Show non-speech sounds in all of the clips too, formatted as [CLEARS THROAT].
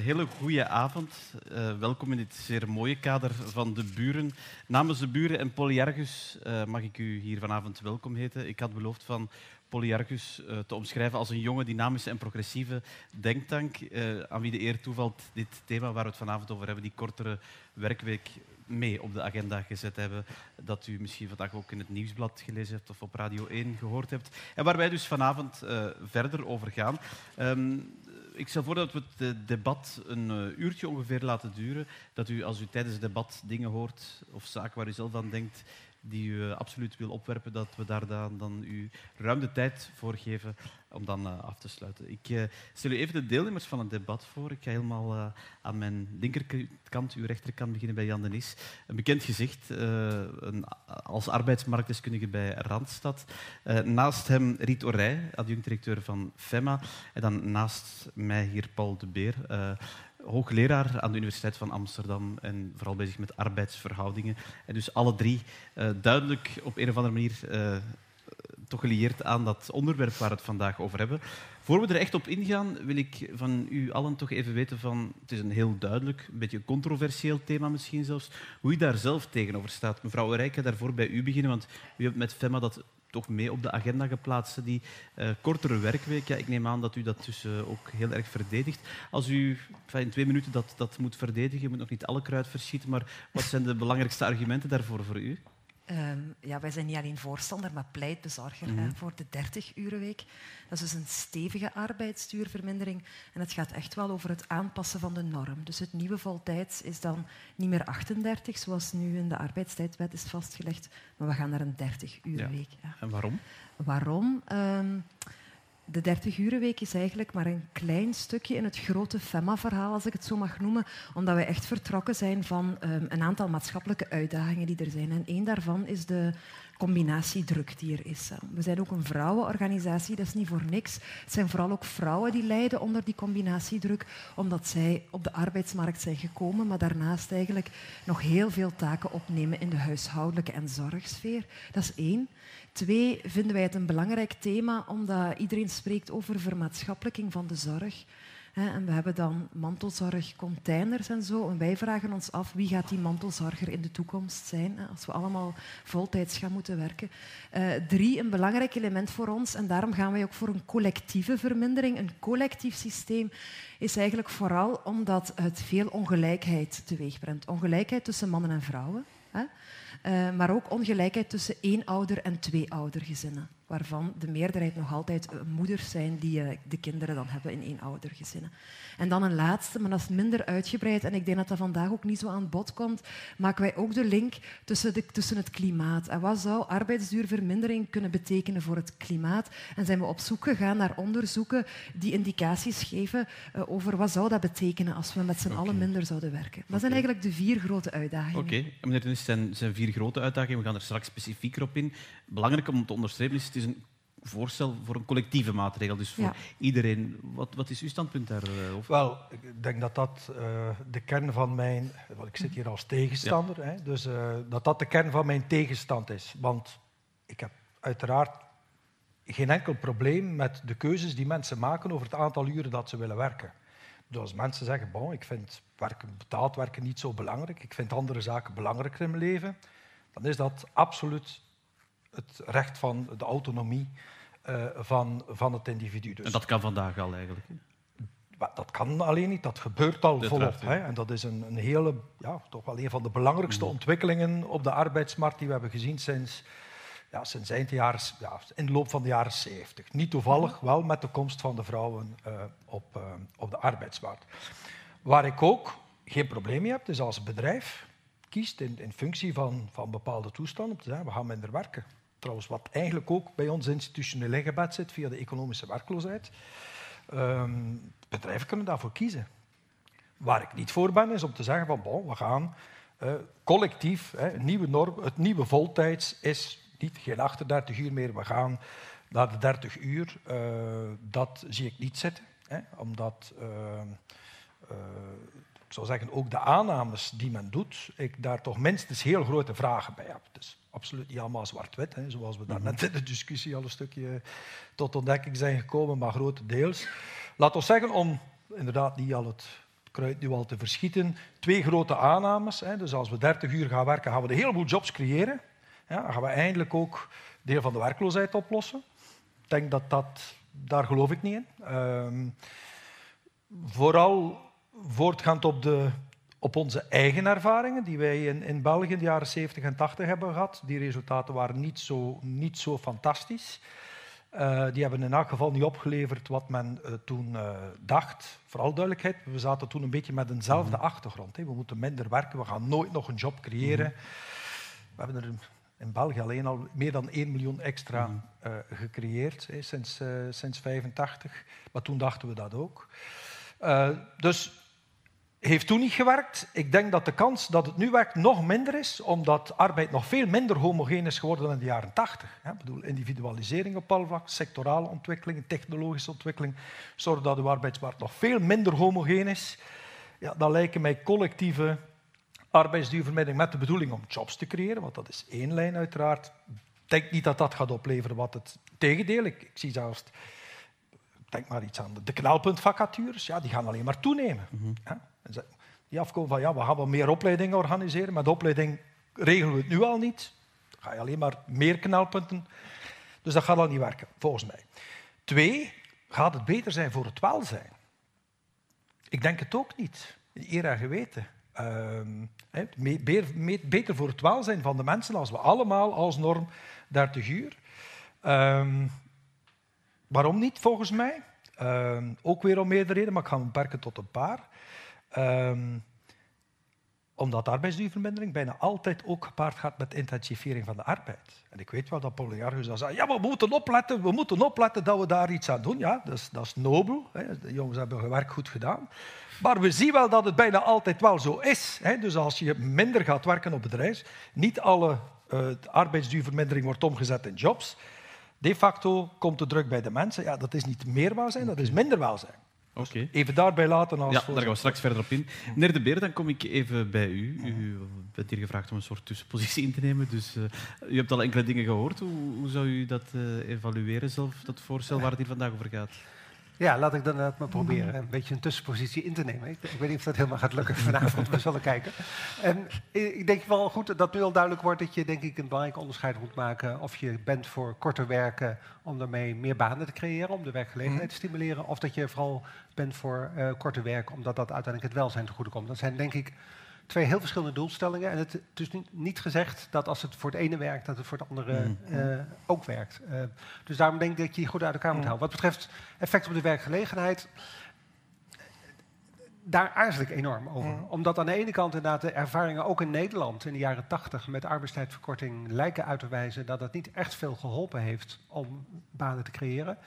hele goede avond. Uh, welkom in dit zeer mooie kader van de buren. Namens de buren en Polyargus uh, mag ik u hier vanavond welkom heten. Ik had beloofd van Polyargus uh, te omschrijven als een jonge, dynamische en progressieve denktank, aan wie de eer toevalt dit thema waar we het vanavond over hebben, die kortere werkweek, mee op de agenda gezet hebben. Dat u misschien vandaag ook in het nieuwsblad gelezen hebt of op Radio 1 gehoord hebt. En waar wij dus vanavond verder over gaan. Um, ik stel voor dat we het debat een eh, uurtje ongeveer laten duren. Dat u, als u tijdens het debat dingen hoort of zaken waar u zelf aan denkt, die u uh, absoluut wil opwerpen, dat we daar dan, dan u ruim de tijd voor geven om dan uh, af te sluiten. Ik uh, stel u even de deelnemers van het debat voor. Ik ga helemaal aan mijn linkerkant, uw rechterkant beginnen bij Jan Denis. Een bekend gezicht, een, als arbeidsmarktdeskundige bij Randstad. naast hem Riet Orij, adjunct-directeur van FEMA. En dan naast mij hier Paul de Beer, hoogleraar aan de Universiteit van Amsterdam en vooral bezig met arbeidsverhoudingen. En dus alle drie uh, duidelijk op een of andere manier uh, toch gelieerd aan dat onderwerp waar we het vandaag over hebben. Voor we er echt op ingaan, wil ik van u allen toch even weten van... Het is een heel duidelijk, een beetje controversieel thema misschien zelfs. Hoe u daar zelf tegenover staat. Mevrouw Rijke, daarvoor bij u beginnen, want u hebt met FEMA dat toch mee op de agenda geplaatst, die uh, kortere werkweek. Ja, ik neem aan dat u dat dus uh, ook heel erg verdedigt. Als u in twee minuten dat, dat moet verdedigen, je moet nog niet alle kruid verschieten, maar wat zijn de belangrijkste argumenten daarvoor voor u? Um, ja, wij zijn niet alleen voorstander, maar pleitbezorger mm -hmm. voor de 30-urenweek. Dat is dus een stevige arbeidsduurvermindering. En het gaat echt wel over het aanpassen van de norm. Dus het nieuwe voltijds is dan niet meer 38, zoals nu in de arbeidstijdwet is vastgelegd, maar we gaan naar een 30-urenweek. Ja. Ja. En waarom? Waarom? Um, de 30-urenweek is eigenlijk maar een klein stukje in het grote FEMA-verhaal, als ik het zo mag noemen, omdat wij echt vertrokken zijn van um, een aantal maatschappelijke uitdagingen die er zijn. En één daarvan is de combinatiedruk die er is. We zijn ook een vrouwenorganisatie, dat is niet voor niks. Het zijn vooral ook vrouwen die lijden onder die combinatiedruk, omdat zij op de arbeidsmarkt zijn gekomen, maar daarnaast eigenlijk nog heel veel taken opnemen in de huishoudelijke en zorgsfeer. Dat is één. Twee, vinden wij het een belangrijk thema, omdat iedereen spreekt over vermaatschappelijking van de zorg. En we hebben dan mantelzorgcontainers en zo. En wij vragen ons af wie gaat die mantelzorger in de toekomst zijn als we allemaal voltijds gaan moeten werken. Uh, drie, een belangrijk element voor ons, en daarom gaan wij ook voor een collectieve vermindering. Een collectief systeem is eigenlijk vooral omdat het veel ongelijkheid teweegbrengt. Ongelijkheid tussen mannen en vrouwen. Hè? Uh, maar ook ongelijkheid tussen één-ouder- en twee-oudergezinnen waarvan de meerderheid nog altijd eh, moeders zijn die uh, de kinderen dan hebben in eenoudergezinnen. En dan een laatste, maar dat is minder uitgebreid en ik denk dat dat vandaag ook niet zo aan bod komt, maken wij ook de link tussen, de, tussen het klimaat. En wat zou arbeidsduurvermindering kunnen betekenen voor het klimaat? En zijn we op zoek gegaan naar onderzoeken die indicaties geven uh, over wat zou dat betekenen als we met z'n okay. allen minder zouden werken. Dat okay. zijn eigenlijk de vier grote uitdagingen. Oké, okay. meneer Dennis, zijn, zijn vier grote uitdagingen. We gaan er straks specifieker op in. Belangrijk om te onderstrepen is, is een voorstel voor een collectieve maatregel, dus voor ja. iedereen. Wat, wat, is uw standpunt daarover? Wel, ik denk dat dat uh, de kern van mijn... Want ik zit hier als tegenstander, ja. hè, dus uh, dat dat de kern van mijn tegenstand is. Want ik heb uiteraard geen enkel probleem met de keuzes die mensen maken over het aantal uren dat ze willen werken. Dus als mensen zeggen, bon, ik vind werken, betaald werken niet zo belangrijk, ik vind andere zaken belangrijker in mijn leven, dan is dat absoluut het recht van de autonomie uh, van, van het individu. Dus. En dat kan vandaag al eigenlijk? Dat kan alleen niet, dat gebeurt al volop. Hè. En dat is een, een, hele, ja, toch wel een van de belangrijkste mm. ontwikkelingen op de arbeidsmarkt die we hebben gezien sinds, ja, sinds eind jaren, ja, in de loop van de jaren 70. Niet toevallig, mm. wel met de komst van de vrouwen uh, op, uh, op de arbeidsmarkt. Waar ik ook geen probleem mee heb, is als bedrijf kiest in, in functie van, van bepaalde toestanden we gaan minder werken. Trouwens, wat eigenlijk ook bij ons institutioneel ingebed zit via de economische werkloosheid. Um, bedrijven kunnen daarvoor kiezen. Waar ik niet voor ben, is om te zeggen van we gaan uh, collectief, hè, nieuwe norm, het nieuwe voltijds is niet geen 38 uur meer, we gaan naar de 30 uur. Uh, dat zie ik niet zitten, hè, omdat uh, ik zou zeggen ook de aannames die men doet, ik daar toch minstens heel grote vragen bij heb. Dus absoluut niet allemaal zwart-wit, zoals we daar net in de discussie al een stukje tot ontdekking zijn gekomen, maar grotendeels. Laat ons zeggen, om inderdaad niet al het kruid nu al te verschieten. Twee grote aannames. Hè. Dus als we 30 uur gaan werken, gaan we een heleboel jobs creëren. Ja, dan gaan we eindelijk ook deel van de werkloosheid oplossen. Ik denk dat dat, daar geloof ik niet in. Ehm, vooral voortgaand op, de, op onze eigen ervaringen, die wij in, in België in de jaren 70 en 80 hebben gehad. Die resultaten waren niet zo, niet zo fantastisch. Uh, die hebben in elk geval niet opgeleverd wat men uh, toen uh, dacht. Vooral duidelijkheid, we zaten toen een beetje met eenzelfde mm -hmm. achtergrond. Hè. We moeten minder werken, we gaan nooit nog een job creëren. Mm -hmm. We hebben er in België alleen al meer dan 1 miljoen extra mm -hmm. gecreëerd hè, sinds 1985. sinds Maar toen dachten we dat ook. dus heeft toen niet gewerkt. Ik denk dat de kans dat het nu werkt nog minder is, omdat arbeid nog veel minder homogeen is geworden dan in de jaren 80. Ik bedoel, individualisering op alle vlakken, sectorale ontwikkeling, technologische ontwikkeling, zorgen dat de arbeidsmarkt nog veel minder homogeen is. Ja, dan lijken mij collectieve arbeidsduurvermindering met de bedoeling om jobs te creëren, want dat is één lijn uiteraard. Ik denk niet dat dat gaat opleveren wat het tegendeel. Ik, ik zie zelfs denk maar iets aan de knelpuntvacatures, ja, die gaan alleen maar toenemen. Mm -hmm. ja. Die afkomen van, ja, we gaan wat meer opleidingen organiseren, maar de opleiding regelen we het nu al niet. Dan ga je alleen maar meer knelpunten. Dus dat gaat al niet werken, volgens mij. Twee, gaat het beter zijn voor het welzijn? Ik denk het ook niet. Eer en geweten. Uh, beter voor het welzijn van de mensen als we allemaal als norm 30 uur. Uh, waarom niet, volgens mij? Uh, ook weer om meerdere redenen, maar ik ga me beperken tot een paar. Um, omdat arbeidsduurvermindering bijna altijd ook gepaard gaat met intensivering van de arbeid. En ik weet wel dat Polyarchus al zei, ja, we moeten opletten, we moeten opletten dat we daar iets aan doen. Ja, dat is, dat is nobel. Hè. De jongens hebben hun werk goed gedaan. Maar we zien wel dat het bijna altijd wel zo is. Hè. Dus als je minder gaat werken op bedrijf, niet alle uh, arbeidsduurvermindering wordt omgezet in jobs. De facto komt de druk bij de mensen. Ja, dat is niet meer welzijn, dat is minder welzijn. Okay. Even daarbij laten. Als ja, daar gaan we straks verder op in. Meneer De Beer, dan kom ik even bij u. U bent hier gevraagd om een soort tussenpositie in te nemen. Dus uh, u hebt al enkele dingen gehoord. Hoe, hoe zou u dat uh, evalueren zelf, dat voorstel waar het hier vandaag over gaat? Ja, laat ik dan maar proberen een beetje een tussenpositie in te nemen. Ik, ik weet niet of dat helemaal gaat lukken vanavond, we zullen kijken. En ik denk wel goed dat nu al duidelijk wordt dat je denk ik een belangrijk onderscheid moet maken of je bent voor korter werken om daarmee meer banen te creëren, om de werkgelegenheid te stimuleren, of dat je vooral bent voor uh, korter werken omdat dat uiteindelijk het welzijn te goede komt. Dat zijn denk ik twee heel verschillende doelstellingen. En het, is niet gezegd dat als het voor het ene werkt, dat het voor het andere mm. uh, ook werkt. Uh, dus daarom denk ik dat je die goed uit elkaar moet mm. houden. Wat betreft effect op de werkgelegenheid, daar aarzel ik enorm over. Mm. Omdat aan de ene kant inderdaad de ervaringen ook in Nederland in de jaren 80 met arbeidstijdverkorting lijken uit te wijzen dat dat niet echt veel geholpen heeft om banen te creëren.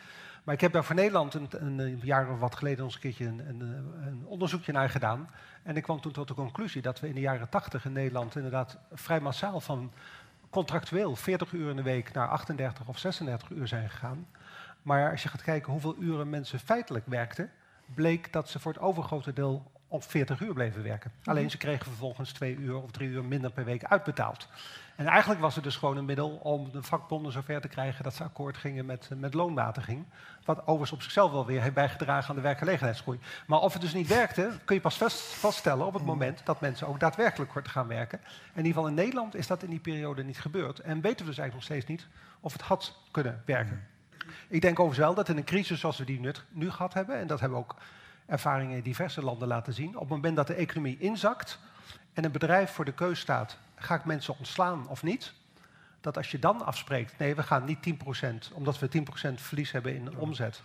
Maar ik heb daar voor Nederland een, een, een jaar of wat geleden ons een keertje een, een, een, onderzoekje naar gedaan. En ik kwam toen tot de conclusie dat we in de jaren 80 in Nederland inderdaad vrij massaal van contractueel 40 uur in de week naar 38 of 36 uur zijn gegaan. Maar als je gaat kijken hoeveel uren mensen feitelijk werkten, bleek dat ze voor het overgrote deel op 40 uur bleven werken. Alleen ze kregen vervolgens twee uur of drie uur minder per week uitbetaald. En eigenlijk was het dus gewoon een middel om de vakbonden zover te krijgen dat ze akkoord gingen met, met loonmatiging. Wat overigens op zichzelf wel weer heeft bijgedragen aan de werkgelegenheidsgroei. Maar of het dus niet werkte, kun je pas vaststellen op het moment dat mensen ook daadwerkelijk gaan werken. En in ieder geval in Nederland is dat in die periode niet gebeurd. En weten we dus eigenlijk nog steeds niet of het had kunnen werken. Ik denk overigens wel dat in een crisis zoals we die nu, nu gehad hebben, en dat hebben we ook ervaringen in diverse landen laten zien, op het moment dat de economie inzakt en een bedrijf voor de keus staat ga ik mensen ontslaan of niet? Dat als je dan afspreekt, nee, we gaan niet 10%, omdat we 10% verlies hebben in omzet,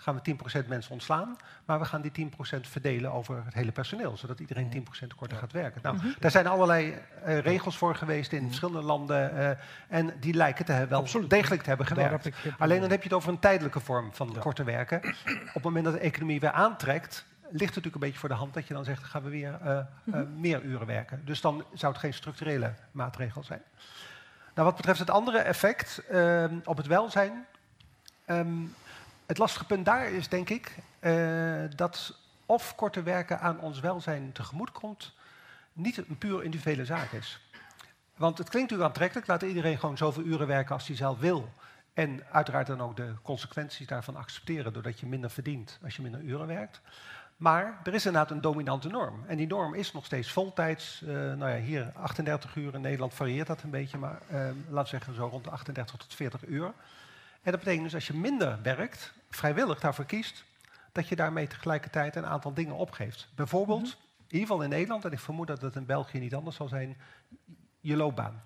gaan we 10% mensen ontslaan, maar we gaan die 10% verdelen over het hele personeel, zodat iedereen 10% korter gaat werken. Nou, mm daar zijn allerlei uh, regels voor geweest in verschillende landen uh, en die lijken te wel Absoluut. degelijk te hebben gewerkt. Heb Alleen dan heb je het over een tijdelijke vorm van ja. korter werken. Op het moment dat de economie weer aantrekt, ligt natuurlijk een beetje voor de hand dat je dan zegt, gaan we weer uh, uh, meer uren werken. Dus dan zou het geen structurele maatregel zijn. Nou, wat betreft het andere effect uh, op het welzijn, um, het lastige punt daar is denk ik dat of korter werken aan ons welzijn tegemoet komt, niet een puur individuele zaak is. Want het klinkt natuurlijk aantrekkelijk, laat iedereen gewoon zoveel uren werken als hij zelf wil. En uiteraard dan ook de consequenties daarvan accepteren, doordat je minder verdient als je minder uren werkt. Maar er is inderdaad een dominante norm. En die norm is nog steeds voltijds. Uh, nou ja, hier 38 uur. In Nederland varieert dat een beetje, maar uh, laten we zeggen zo rond de 38 tot 40 uur. En dat betekent dus als je minder werkt, vrijwillig daarvoor kiest, dat je daarmee tegelijkertijd een aantal dingen opgeeft. Bijvoorbeeld, mhm. in ieder geval in Nederland, en ik vermoed dat het in België niet anders zal zijn, je loopbaan.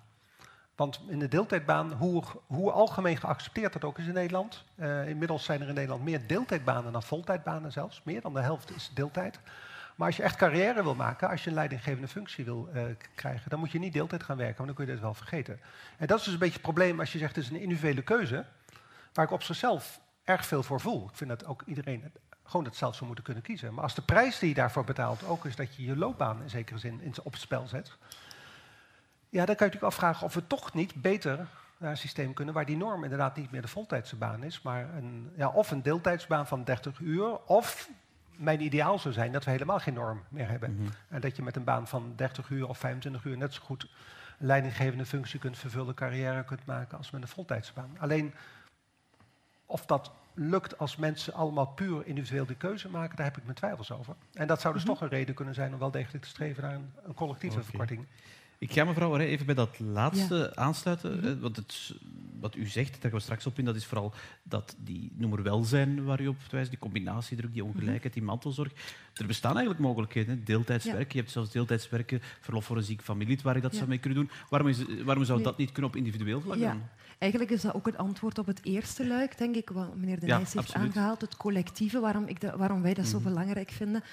Want in de deeltijdbaan, hoe, hoe algemeen geaccepteerd dat ook is in Nederland. Uh, inmiddels zijn er in Nederland meer deeltijdbanen dan voltijdbanen zelfs. Meer dan de helft is deeltijd. Maar als je echt carrière wil maken, als je een leidinggevende functie wil uh, krijgen, dan moet je niet deeltijd gaan werken, want dan kun je dit wel vergeten. En dat is dus een beetje het probleem als je zegt het is een individuele keuze, waar ik op zichzelf erg veel voor voel. Ik vind dat ook iedereen gewoon het zelf zou moeten kunnen kiezen. Maar als de prijs die je daarvoor betaalt ook is dat je je loopbaan in zekere zin op het spel zet, ja, dan kan je natuurlijk afvragen of we toch niet beter naar een systeem kunnen waar die norm inderdaad niet meer de voltijdse baan is, maar een, ja, of een deeltijdsbaan van 30 uur, of mijn ideaal zou zijn dat we helemaal geen norm meer hebben. Mhm. En dat je met een baan van 30 uur of 25 uur net zo goed een leidinggevende functie kunt vervullen, carrière kunt maken als met een voltijdse baan. Alleen of dat lukt als mensen allemaal puur individueel de keuze maken, daar heb ik mijn twijfels over. En dat zou dus mm toch een reden kunnen zijn om wel degelijk te streven naar een, een collectieve verkorting. Ik ga mevrouw even bij dat laatste aansluiten. Mhm. Want het, wat u zegt, daar gaan we straks op in, dat is vooral dat die noemer welzijn waar u op wijst, die combinatiedruk, die ongelijkheid, die mantelzorg. Er bestaan eigenlijk mogelijkheden. Deeltijdswerken, je hebt zelfs deeltijdswerken, verlof voor een ziek familie, waar je dat zou mee kunnen doen. Waarom, is, waarom zou dat niet kunnen op individueel vlak ja. Eigenlijk is dat ook het antwoord op het eerste luik, denk ik, wat meneer De Nijs heeft aangehaald. Het collectieve, waarom, ik waarom wij dat zo mhm. belangrijk vinden.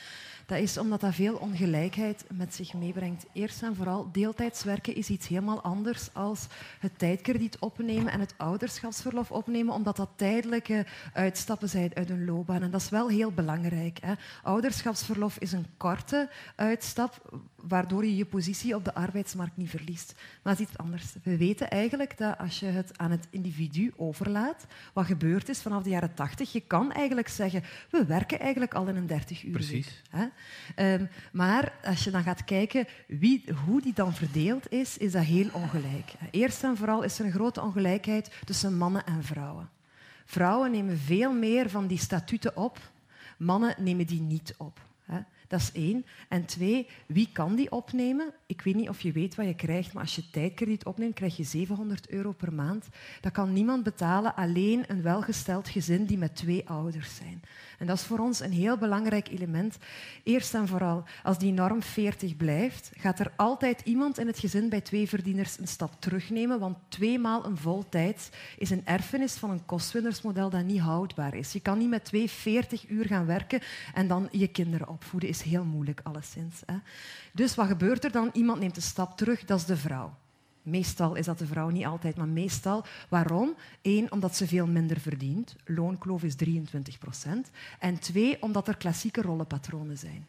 Dat is omdat dat veel ongelijkheid met zich meebrengt. Eerst en vooral, deeltijdswerken is iets helemaal anders als het tijdkrediet opnemen en het ouderschapsverlof opnemen, omdat dat tijdelijke uitstappen zijn uit een loopbaan. En dat is wel heel belangrijk. Hè. Ouderschapsverlof is een korte uitstap, waardoor je je positie op de arbeidsmarkt niet verliest. Maar het is iets anders. We weten eigenlijk dat als je het aan het individu overlaat, wat gebeurd is vanaf de jaren 80, je kan eigenlijk zeggen, we werken eigenlijk al in een 30 uur Precies. Hè? Um, maar als je dan gaat kijken wie, hoe die dan verdeeld is, is dat heel ongelijk. Eerst en vooral is er een grote ongelijkheid tussen mannen en vrouwen. Vrouwen nemen veel meer van die statuten op, mannen nemen die niet op. Dat is één. En twee, wie kan die opnemen? Ik weet niet of je weet wat je krijgt, maar als je tijdkrediet opneemt, krijg je 700 euro per maand. Dat kan niemand betalen, alleen een welgesteld gezin die met twee ouders zijn. En dat is voor ons een heel belangrijk element. Eerst en vooral, als die norm 40 blijft, gaat er altijd iemand in het gezin bij twee verdieners een stap terugnemen, want tweemaal een voltijds is een erfenis van een kostwinnersmodel dat niet houdbaar is. Je kan niet met twee 40 uur gaan werken en dan je kinderen opvoeden. Heel moeilijk, alleszins. Hè. Dus wat gebeurt er dan? Iemand neemt een stap terug, dat is de vrouw. Meestal is dat de vrouw, niet altijd, maar meestal. Waarom? Eén, omdat ze veel minder verdient. Loonkloof is 23 procent. En twee, omdat er klassieke rollenpatronen zijn.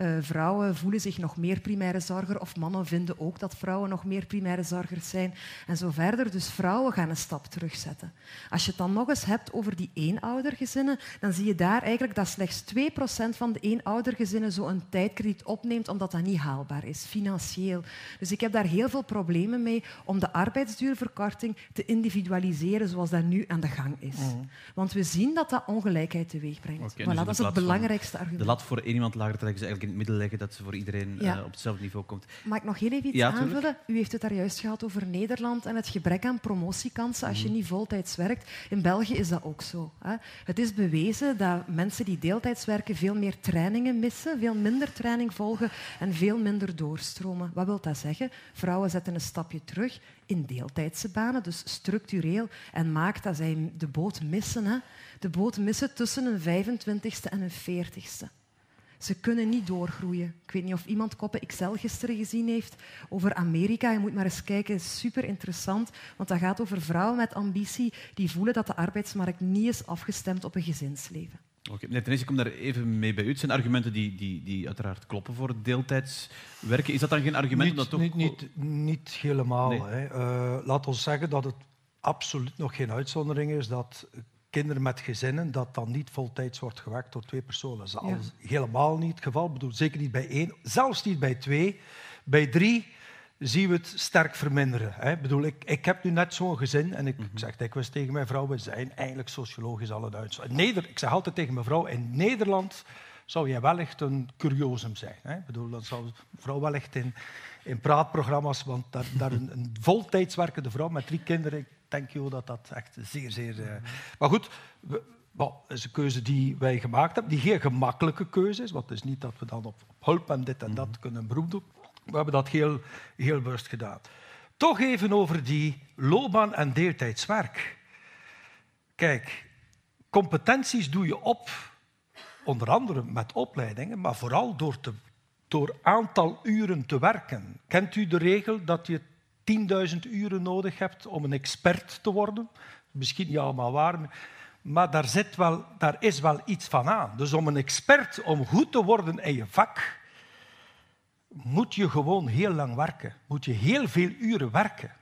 Uh, vrouwen voelen zich nog meer primaire zorger of mannen vinden ook dat vrouwen nog meer primaire zorgers zijn en zo verder. Dus vrouwen gaan een stap terugzetten. Als je het dan nog eens hebt over die eenoudergezinnen, dan zie je daar eigenlijk dat slechts 2% van de eenoudergezinnen zo'n tijdkrediet opneemt omdat dat niet haalbaar is, financieel. Dus ik heb daar heel veel problemen mee om de arbeidsduurverkorting te individualiseren zoals dat nu aan de gang is. Mhm. Want we zien dat dat ongelijkheid teweeg brengt. voilà, dus dat is het belangrijkste argument. De lat voor één iemand lager trekken is eigenlijk het leggen dat ze voor iedereen eh, op hetzelfde niveau komt. Mag ik nog heel even iets aanvullen? U heeft het daar juist gehad over Nederland en het gebrek aan promotiekansen als je mhm. niet voltijds werkt. In België is dat ook zo. Hè. Het is bewezen dat mensen die deeltijds werken veel meer trainingen missen, veel minder training volgen en veel minder doorstromen. Wat wil dat zeggen? Vrouwen zetten een stapje terug in deeltijdse banen, dus structureel, en maakt dat zij de boot missen. Hè. De boot missen tussen een 25ste en een 40ste. Ze kunnen niet doorgroeien. Ik weet niet of iemand Koppen Excel gisteren gezien heeft over Amerika. Je moet maar eens kijken, super interessant. Want dat gaat over vrouwen met ambitie die voelen dat de arbeidsmarkt niet is afgestemd op een gezinsleven. Oké, okay. ik kom daar even mee bij u. Het zijn argumenten die, die, die uiteraard kloppen voor deeltijdswerken. Is dat dan geen argument? Niet, dat niet, niet, niet helemaal. Hè. Uh, laat ons zeggen dat het absoluut nog geen uitzondering is dat kinderen met gezinnen, dat dan niet voltijds wordt gewerkt door twee personen. Dat is helemaal niet het geval. Ik bedoel, zeker niet bij één, zelfs niet bij twee. Bij drie zien we het sterk verminderen. Hè. Ik, bedoel, ik, ik heb nu net zo'n gezin en ik, mm -hmm. ik zeg dikwijls tegen mijn vrouw, we zijn eigenlijk sociologisch al het Duits. Neder, ik zeg altijd tegen mijn vrouw, in Nederland zou jij wellicht een curiosum zijn. Hè? Ik bedoel, dan zou vrouw wellicht in, in praatprogramma's, want daar, daar een, een voltijds werkende vrouw met drie kinderen, denk joh, dat dat echt zeer, zeer... Uh... Maar goed, we, dat is een keuze die wij gemaakt hebben, die geen gemakkelijke keuze is, want het is niet dat we dan op, hulp en dit en dat mhm. kunnen beroep doen. We hebben dat heel, heel bewust gedaan. Toch even over die loopbaan en deeltijdswerk. Kijk, competenties doe je op, onder andere met opleidingen, maar vooral door, te, door aantal uren te werken. Kent u de regel dat je 10.000 uren nodig hebt om een expert te worden? Misschien niet allemaal waar, maar daar, zit wel, daar is wel iets van aan. Dus om een expert, om goed te worden in je vak, moet je gewoon heel lang werken. Moet je heel veel uren werken.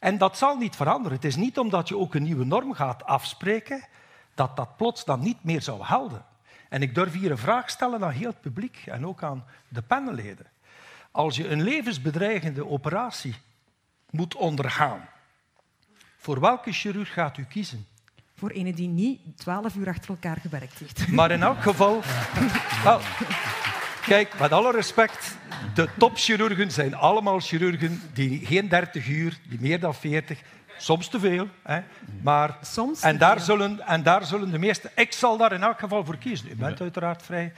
En dat zal niet veranderen. Het is niet omdat je ook een nieuwe norm gaat afspreken, dat dat plots dan niet meer zou gelden. En ik durf hier een vraag stellen aan heel het publiek en ook aan de panelleden. Als je een levensbedreigende operatie moet ondergaan, voor welke chirurg gaat u kiezen? Voor een die niet twaalf uur achter elkaar gewerkt heeft. [LAUGHS] Maar in elk geval... kijk, met alle respect, de topchirurgen zijn allemaal chirurgen die geen 30 uur, die meer dan 40, soms te veel. Hè, maar, soms en, daar zullen, en daar zullen de meeste... Ik zal daar in elk geval voor kiezen. U bent uiteraard vrij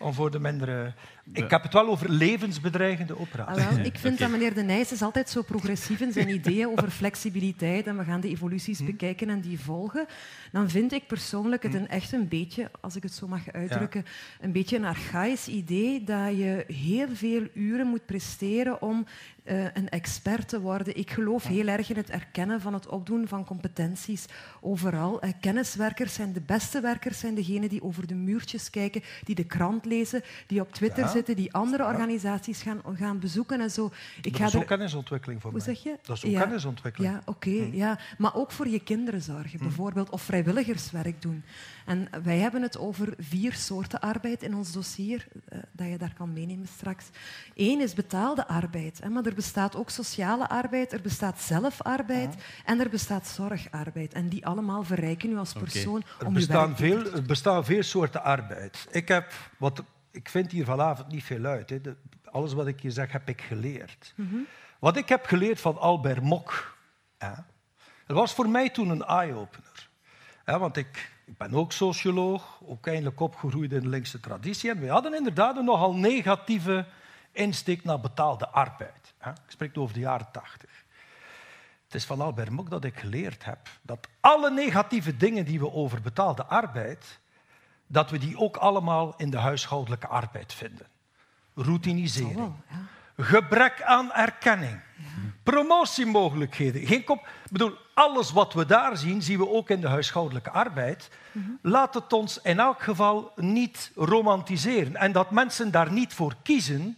om voor de mindere... Ik heb het wel over levensbedreigende operaties. Ah, ik vind dat meneer De Nijs is altijd zo progressief in zijn [LAUGHS] ideeën over flexibiliteit en we gaan de evoluties hm. bekijken en die volgen. Dan vind ik persoonlijk het hm. een echt een beetje, als ik het zo mag uitdrukken, een beetje een archaïs idee dat je heel veel uren moet presteren om uh, een expert te worden. Ik geloof heel erg in het erkennen van het opdoen van competenties overal. Uh, kenniswerkers zijn de beste werkers, zijn degenen die over de muurtjes kijken, die de krant lezen, die op Twitter zitten, die andere organisaties gaan, gaan bezoeken en zo. Ik dat is ook kennisontwikkeling voor Hoe mij. zeg je? Dat is ook kennisontwikkeling. Ja, oké. hm. ja. Maar ook voor je kinderen zorgen, hm. bijvoorbeeld, of vrijwilligerswerk doen. En wij hebben het over vier soorten arbeid in ons dossier, uh, dat je daar kan meenemen straks. Eén is betaalde arbeid, hè, maar er bestaat ook sociale arbeid, er bestaat zelfarbeid en er bestaat zorgarbeid. En die allemaal verrijken u als persoon okay. er bestaan veel, Er bestaan veel soorten arbeid. Ik, heb, wat, ik vind hier vanavond niet veel uit. Hè. De, alles wat ik hier zeg, heb ik geleerd. Mm -hmm. Wat ik heb geleerd van Albert Mok, hè, dat was voor mij toen een eye-opener. want ik, ik ben ook socioloog, ook eindelijk opgegroeid in de linkse traditie. En we hadden inderdaad een nogal negatieve insteek naar betaalde arbeid. Ik spreek over de jaren tachtig. Het is van Albert Mok dat ik geleerd heb dat alle negatieve dingen die we over betaalde arbeid, dat we die ook allemaal in de huishoudelijke arbeid vinden. Routinisering, gebrek aan erkenning, promotiemogelijkheden. Geen kop. Ik bedoel, alles wat we daar zien, zien we ook in de huishoudelijke arbeid. Mhm. Laat het ons in elk geval niet romantiseren. En dat mensen daar niet voor kiezen,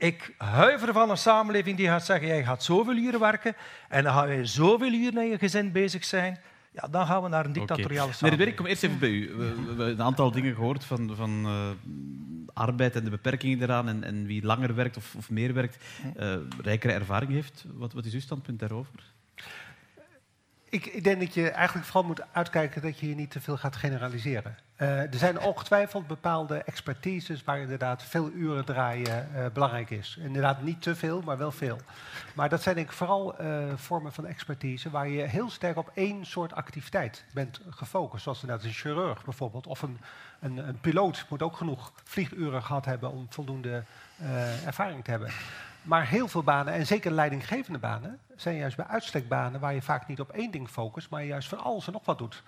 ik huiver van een samenleving die gaat zeggen, jij gaat zoveel uren werken en dan ga je zoveel uren in je gezin bezig zijn. Ja, dan gaan we naar een dictatoriale okay. samenleving. ik kom eerst even bij u. We, hebben een aantal dingen gehoord van, van uh, arbeid en de beperkingen eraan en, en wie langer werkt of, of meer werkt, uh, rijkere ervaring heeft. Wat, wat is uw standpunt daarover? Ik, ik, denk dat je eigenlijk vooral moet uitkijken dat je hier niet te veel gaat generaliseren. Uh, er zijn ongetwijfeld bepaalde expertises waar inderdaad veel uren draaien uh, belangrijk is. Inderdaad niet te veel, maar wel veel. Maar dat zijn denk ik vooral uh, vormen van expertise waar je heel sterk op één soort activiteit bent gefocust. Zoals inderdaad een chirurg bijvoorbeeld. Of een, een, een piloot moet ook genoeg vlieguren gehad hebben om voldoende ervaring te hebben. Maar heel veel banen, en zeker leidinggevende banen, zijn juist bij uitstek banen waar je vaak niet op één ding focust, maar juist van alles en nog wat doet.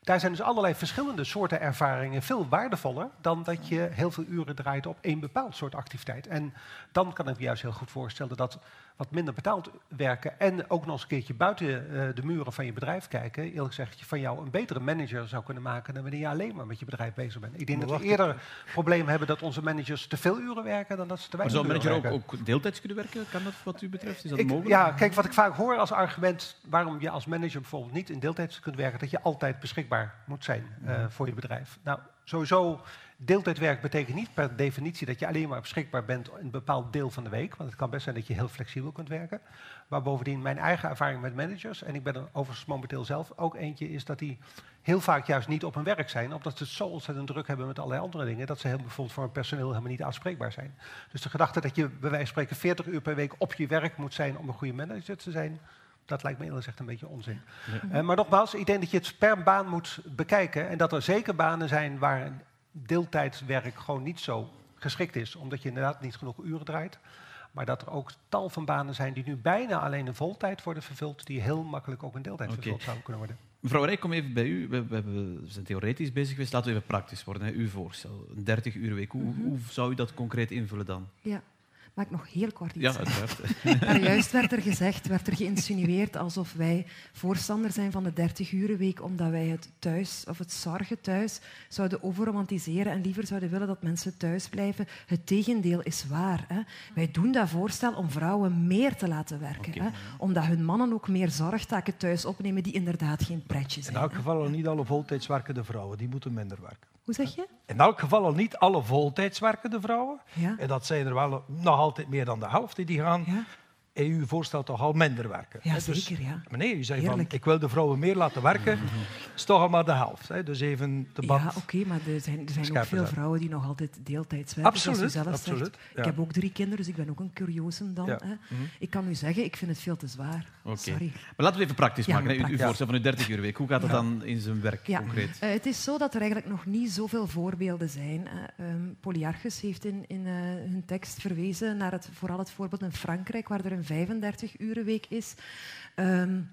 Daar zijn dus allerlei verschillende soorten ervaringen veel waardevoller dan dat je heel veel uren draait op één bepaald soort activiteit. En dan kan ik me juist heel goed voorstellen dat wat minder betaald werken en ook nog eens een keertje buiten uh, de muren van je bedrijf kijken, eerlijk gezegd, van jou een betere manager zou kunnen maken dan wanneer je alleen maar met je bedrijf bezig bent. Ik denk dat we eerder het probleem hebben dat onze managers te veel uren werken dan dat ze te weinig uren werken. Maar zou een manager ook, ook, deeltijds kunnen werken? Kan dat wat u betreft? Is dat ik, mogelijk? Ja, kijk, wat ik vaak hoor als argument waarom je als manager bijvoorbeeld niet in deeltijds kunt werken, dat je altijd beschikbaar beschikbaar moet zijn uh, voor je bedrijf. Nou, sowieso, deeltijdwerk betekent niet per definitie dat je alleen maar beschikbaar bent een bepaald deel van de week. Want het kan best zijn dat je heel flexibel kunt werken. Maar bovendien, mijn eigen ervaring met managers, en ik ben er overigens momenteel zelf ook eentje, is dat die heel vaak juist niet op hun werk zijn, omdat ze het zo ontzettend druk hebben met allerlei andere dingen, dat ze heel, bijvoorbeeld voor hun personeel helemaal niet aanspreekbaar zijn. Dus de gedachte dat je bij wijze van spreken 40 uur per week op je werk moet zijn om een goede manager te zijn, dat lijkt me eerlijk gezegd een beetje onzin. Uh, maar nogmaals, ik denk dat je het per baan moet bekijken en dat er zeker banen zijn waar deeltijdswerk gewoon niet zo geschikt is, omdat je inderdaad niet genoeg uren draait. Maar dat er ook tal van banen zijn die nu bijna alleen in voltijd worden vervuld, die heel makkelijk ook in deeltijd vervuld zouden kunnen worden. Mevrouw Rijk, kom even bij u. We, we, we, zijn theoretisch bezig geweest. Laten we even praktisch worden. Hè. Uw voorstel, een 30 uur week. Hoe, mhm. hoe zou u dat concreet invullen dan? Ja. Mag ik nog heel kort iets ja, uiteraard. [LAUGHS] Maar juist werd er gezegd, werd er geïnsinueerd alsof wij voorstander zijn van de 30-urenweek omdat wij het thuis of het zorgen thuis zouden overromantiseren en liever zouden willen dat mensen thuis blijven. Het tegendeel is waar. Hè. Wij doen dat voorstel om vrouwen meer te laten werken. Hè, omdat hun mannen ook meer zorgtaken thuis opnemen die inderdaad geen pretje zijn. In elk geval niet alle voltijds werkende vrouwen, die moeten minder werken. Hoe zeg je? In elk geval al niet alle voltijds werkende vrouwen. Ja. En dat zijn er wel nog altijd meer dan de helft die gaan ja. EU voorstelt toch al minder werken. Ja, dus, zeker. Ja. Meneer, u zei van, ik wil de vrouwen meer laten werken. Dat is toch al maar de helft. Hè. Dus even debat. Ja, oké, maar er zijn, er zijn ook veel vrouwen die nog altijd deeltijds werken. Absoluut, zoals u zelf absoluut. Zegt. Ik heb ook drie kinderen, dus ik ben ook een curiosum dan. Hè. Mhm. Ik kan u zeggen, ik vind het veel te zwaar. Sorry. Maar laten we even praktisch maken. Hè. Uw voorstel van uw 30 uur week. Hoe gaat het dan in zijn werk concreet? Uh, het is zo dat er eigenlijk nog niet zoveel voorbeelden zijn. Um, Polyarchus heeft in, in uh, hun tekst verwezen naar het, vooral het voorbeeld in Frankrijk, waar er een 35 uur week is. Um,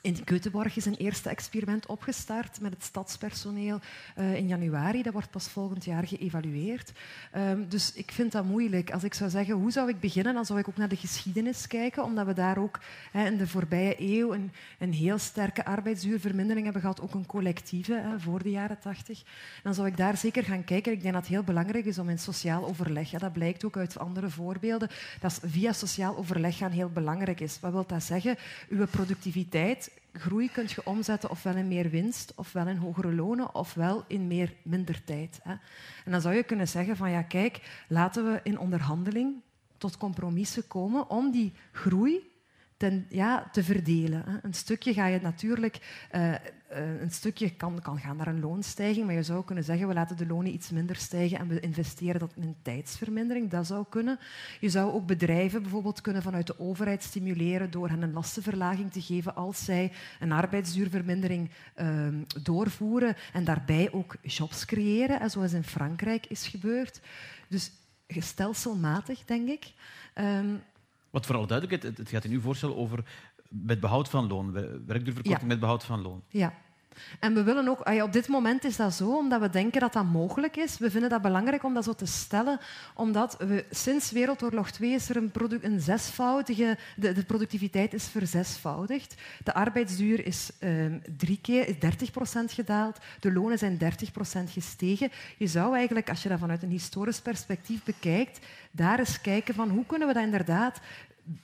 in Göteborg is een eerste experiment opgestart met het stadspersoneel uh, in januari. Dat wordt pas volgend jaar geëvalueerd. Um, dus ik vind dat moeilijk. Als ik zou zeggen, hoe zou ik beginnen, dan zou ik ook naar de geschiedenis kijken, omdat we daar ook in de voorbije eeuw een, een, heel sterke arbeidsduurvermindering hebben gehad, ook een collectieve, voor de jaren tachtig. Dan zou ik daar zeker gaan kijken. Ik denk dat het heel belangrijk is om in sociaal overleg, hè, dat blijkt ook uit andere voorbeelden, dat via sociaal overleg gaan heel belangrijk is. Wat wil dat zeggen? Uw productiviteit groei kun je omzetten ofwel in meer winst, ofwel in hogere lonen, ofwel in meer minder tijd. Hè. En dan zou je kunnen zeggen van ja, kijk, laten we in onderhandeling tot compromissen komen om die groei ten, ja, te verdelen. Een stukje ga je natuurlijk, uh, een stukje kan, kan gaan naar een loonstijging, maar je zou kunnen zeggen we laten de lonen iets minder stijgen en we investeren dat in tijdsvermindering. Dat zou kunnen. Je zou ook bedrijven bijvoorbeeld kunnen vanuit de overheid stimuleren door hen een lastenverlaging te geven als zij een arbeidsduurvermindering uh, doorvoeren en daarbij ook jobs creëren, zoals in Frankrijk is gebeurd. Dus stelselmatig, denk ik. Um, wat vooral duidelijkheid, het gaat in uw voorstel over met behoud van loon, werkduurverkorting met behoud van loon. Ja. En we willen ook, op dit moment is dat zo, omdat we denken dat dat mogelijk is. We vinden dat belangrijk om dat zo te stellen, omdat we sinds Wereldoorlog 2 is er een, zesvoudige, de, de, productiviteit is verzesvoudigd. De arbeidsduur is um, drie keer, is 30 procent gedaald, de lonen zijn 30 procent gestegen. Je zou eigenlijk, als je dat vanuit een historisch perspectief bekijkt, daar eens kijken van hoe kunnen we dat inderdaad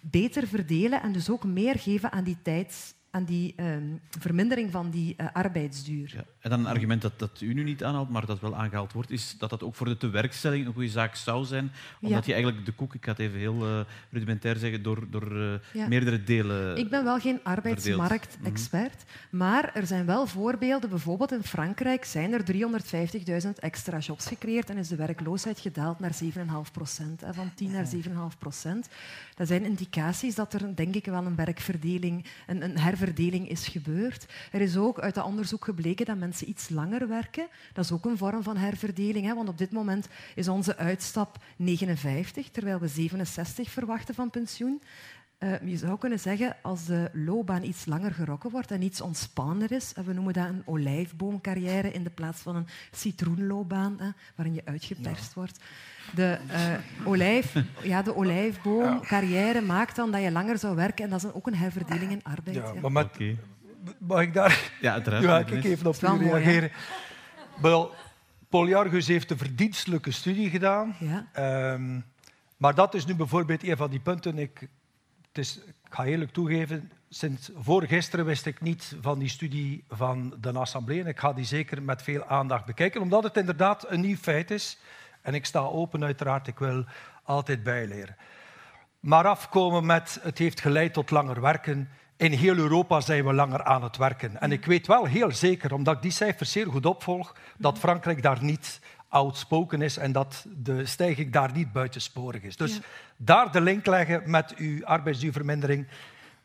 beter verdelen en dus ook meer geven aan die tijds aan die um, vermindering van die uh, arbeidsduur. En dan een argument dat, dat u nu niet aanhaalt, maar dat wel aangehaald wordt, is dat dat ook voor de tewerkstelling een goede zaak zou zijn, omdat ja. je eigenlijk de koek, ik ga het even heel uh, rudimentair zeggen, door, door uh, ja. meerdere delen Ik ben wel geen arbeidsmarktexpert, mm maar er zijn wel voorbeelden. Bijvoorbeeld in Frankrijk zijn er 350.000 extra jobs gecreëerd en is de werkloosheid gedaald naar 7,5 procent, van 10 naar 7,5 procent. Dat zijn indicaties dat er, denk ik, wel een werkverdeling, een, een herverdeling is gebeurd. Er is ook uit dat onderzoek gebleken dat mensen iets langer werken. Dat is ook een vorm van herverdeling, hè, want op dit moment is onze uitstap 59, terwijl we 67 verwachten van pensioen. Uh, je zou kunnen zeggen, als de loopbaan iets langer gerokken wordt en iets ontspannender is, en we noemen dat een olijfboomcarrière in de plaats van een citroenloopbaan, hè, waarin je uitgeperst ja. wordt. De, uh, olijf, ja, de olijfboomcarrière maakt dan dat je langer zou werken en dat is ook een herverdeling in arbeid. Ja, maar met, okay. Mag ik daar ja, uiteraard, ja, ik even op u reageren? Wel, Polyargus heeft een verdienstelijke studie gedaan. Ja. Um, maar dat is nu bijvoorbeeld een van die punten. Ik het is, ik ga eerlijk toegeven, sinds voor gisteren wist ik niet van die studie van de Assemblée. En ik ga die zeker met veel aandacht bekijken, omdat het inderdaad een nieuw feit is. En ik sta open, uiteraard, ik wil altijd bijleren. Maar afkomen met het heeft geleid tot langer werken. In heel Europa zijn we langer aan het werken. En ik weet wel heel zeker, omdat ik die cijfers zeer goed opvolg, dat Frankrijk daar niet outspoken is en dat de stijging daar niet buitensporig is. Dus daar de link leggen met uw arbeidsduurvermindering,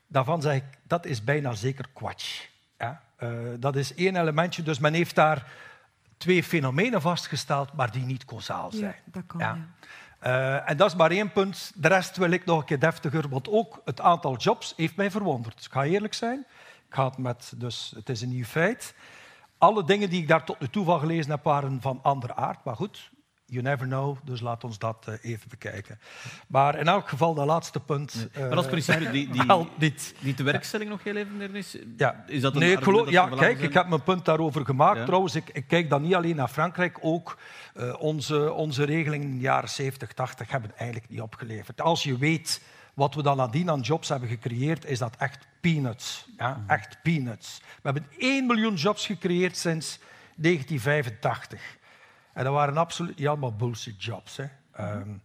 daarvan zeg ik, dat is bijna zeker kwatsch. Ja? Uh, dat is één elementje, dus men heeft daar twee fenomenen vastgesteld, maar die niet causaal zijn. Ja, dat kan, ja. Uh, en dat is maar één punt. De rest wil ik nog een keer deftiger, want ook het aantal jobs heeft mij verwonderd. Dus ik ga eerlijk zijn. Ik het met, dus het is een nieuw feit. Alle dingen die ik daar tot nu toe van gelezen heb, waren van andere aard. Maar goed, you never know, dus laat ons dat uh, even bekijken. Maar in elk geval, dat laatste punt... Nee. Uh, maar als principe die, die, niet. die tewerkstelling nog heel even is, ja. is dat een nee, ik geloof, Ja, kijk, ik heb mijn punt daarover gemaakt. Ja. Trouwens, ik, ik, kijk dan niet alleen naar Frankrijk, ook uh, onze, onze regelingen in de jaren 70, 80 hebben eigenlijk niet opgeleverd. Als je weet wat we dan nadien aan jobs hebben gecreëerd, is dat echt peanuts. Ja? Mm. Echt peanuts. We hebben 1 miljoen jobs gecreëerd sinds 1985. En dat waren absoluut niet allemaal bullshit jobs. Hè. Um,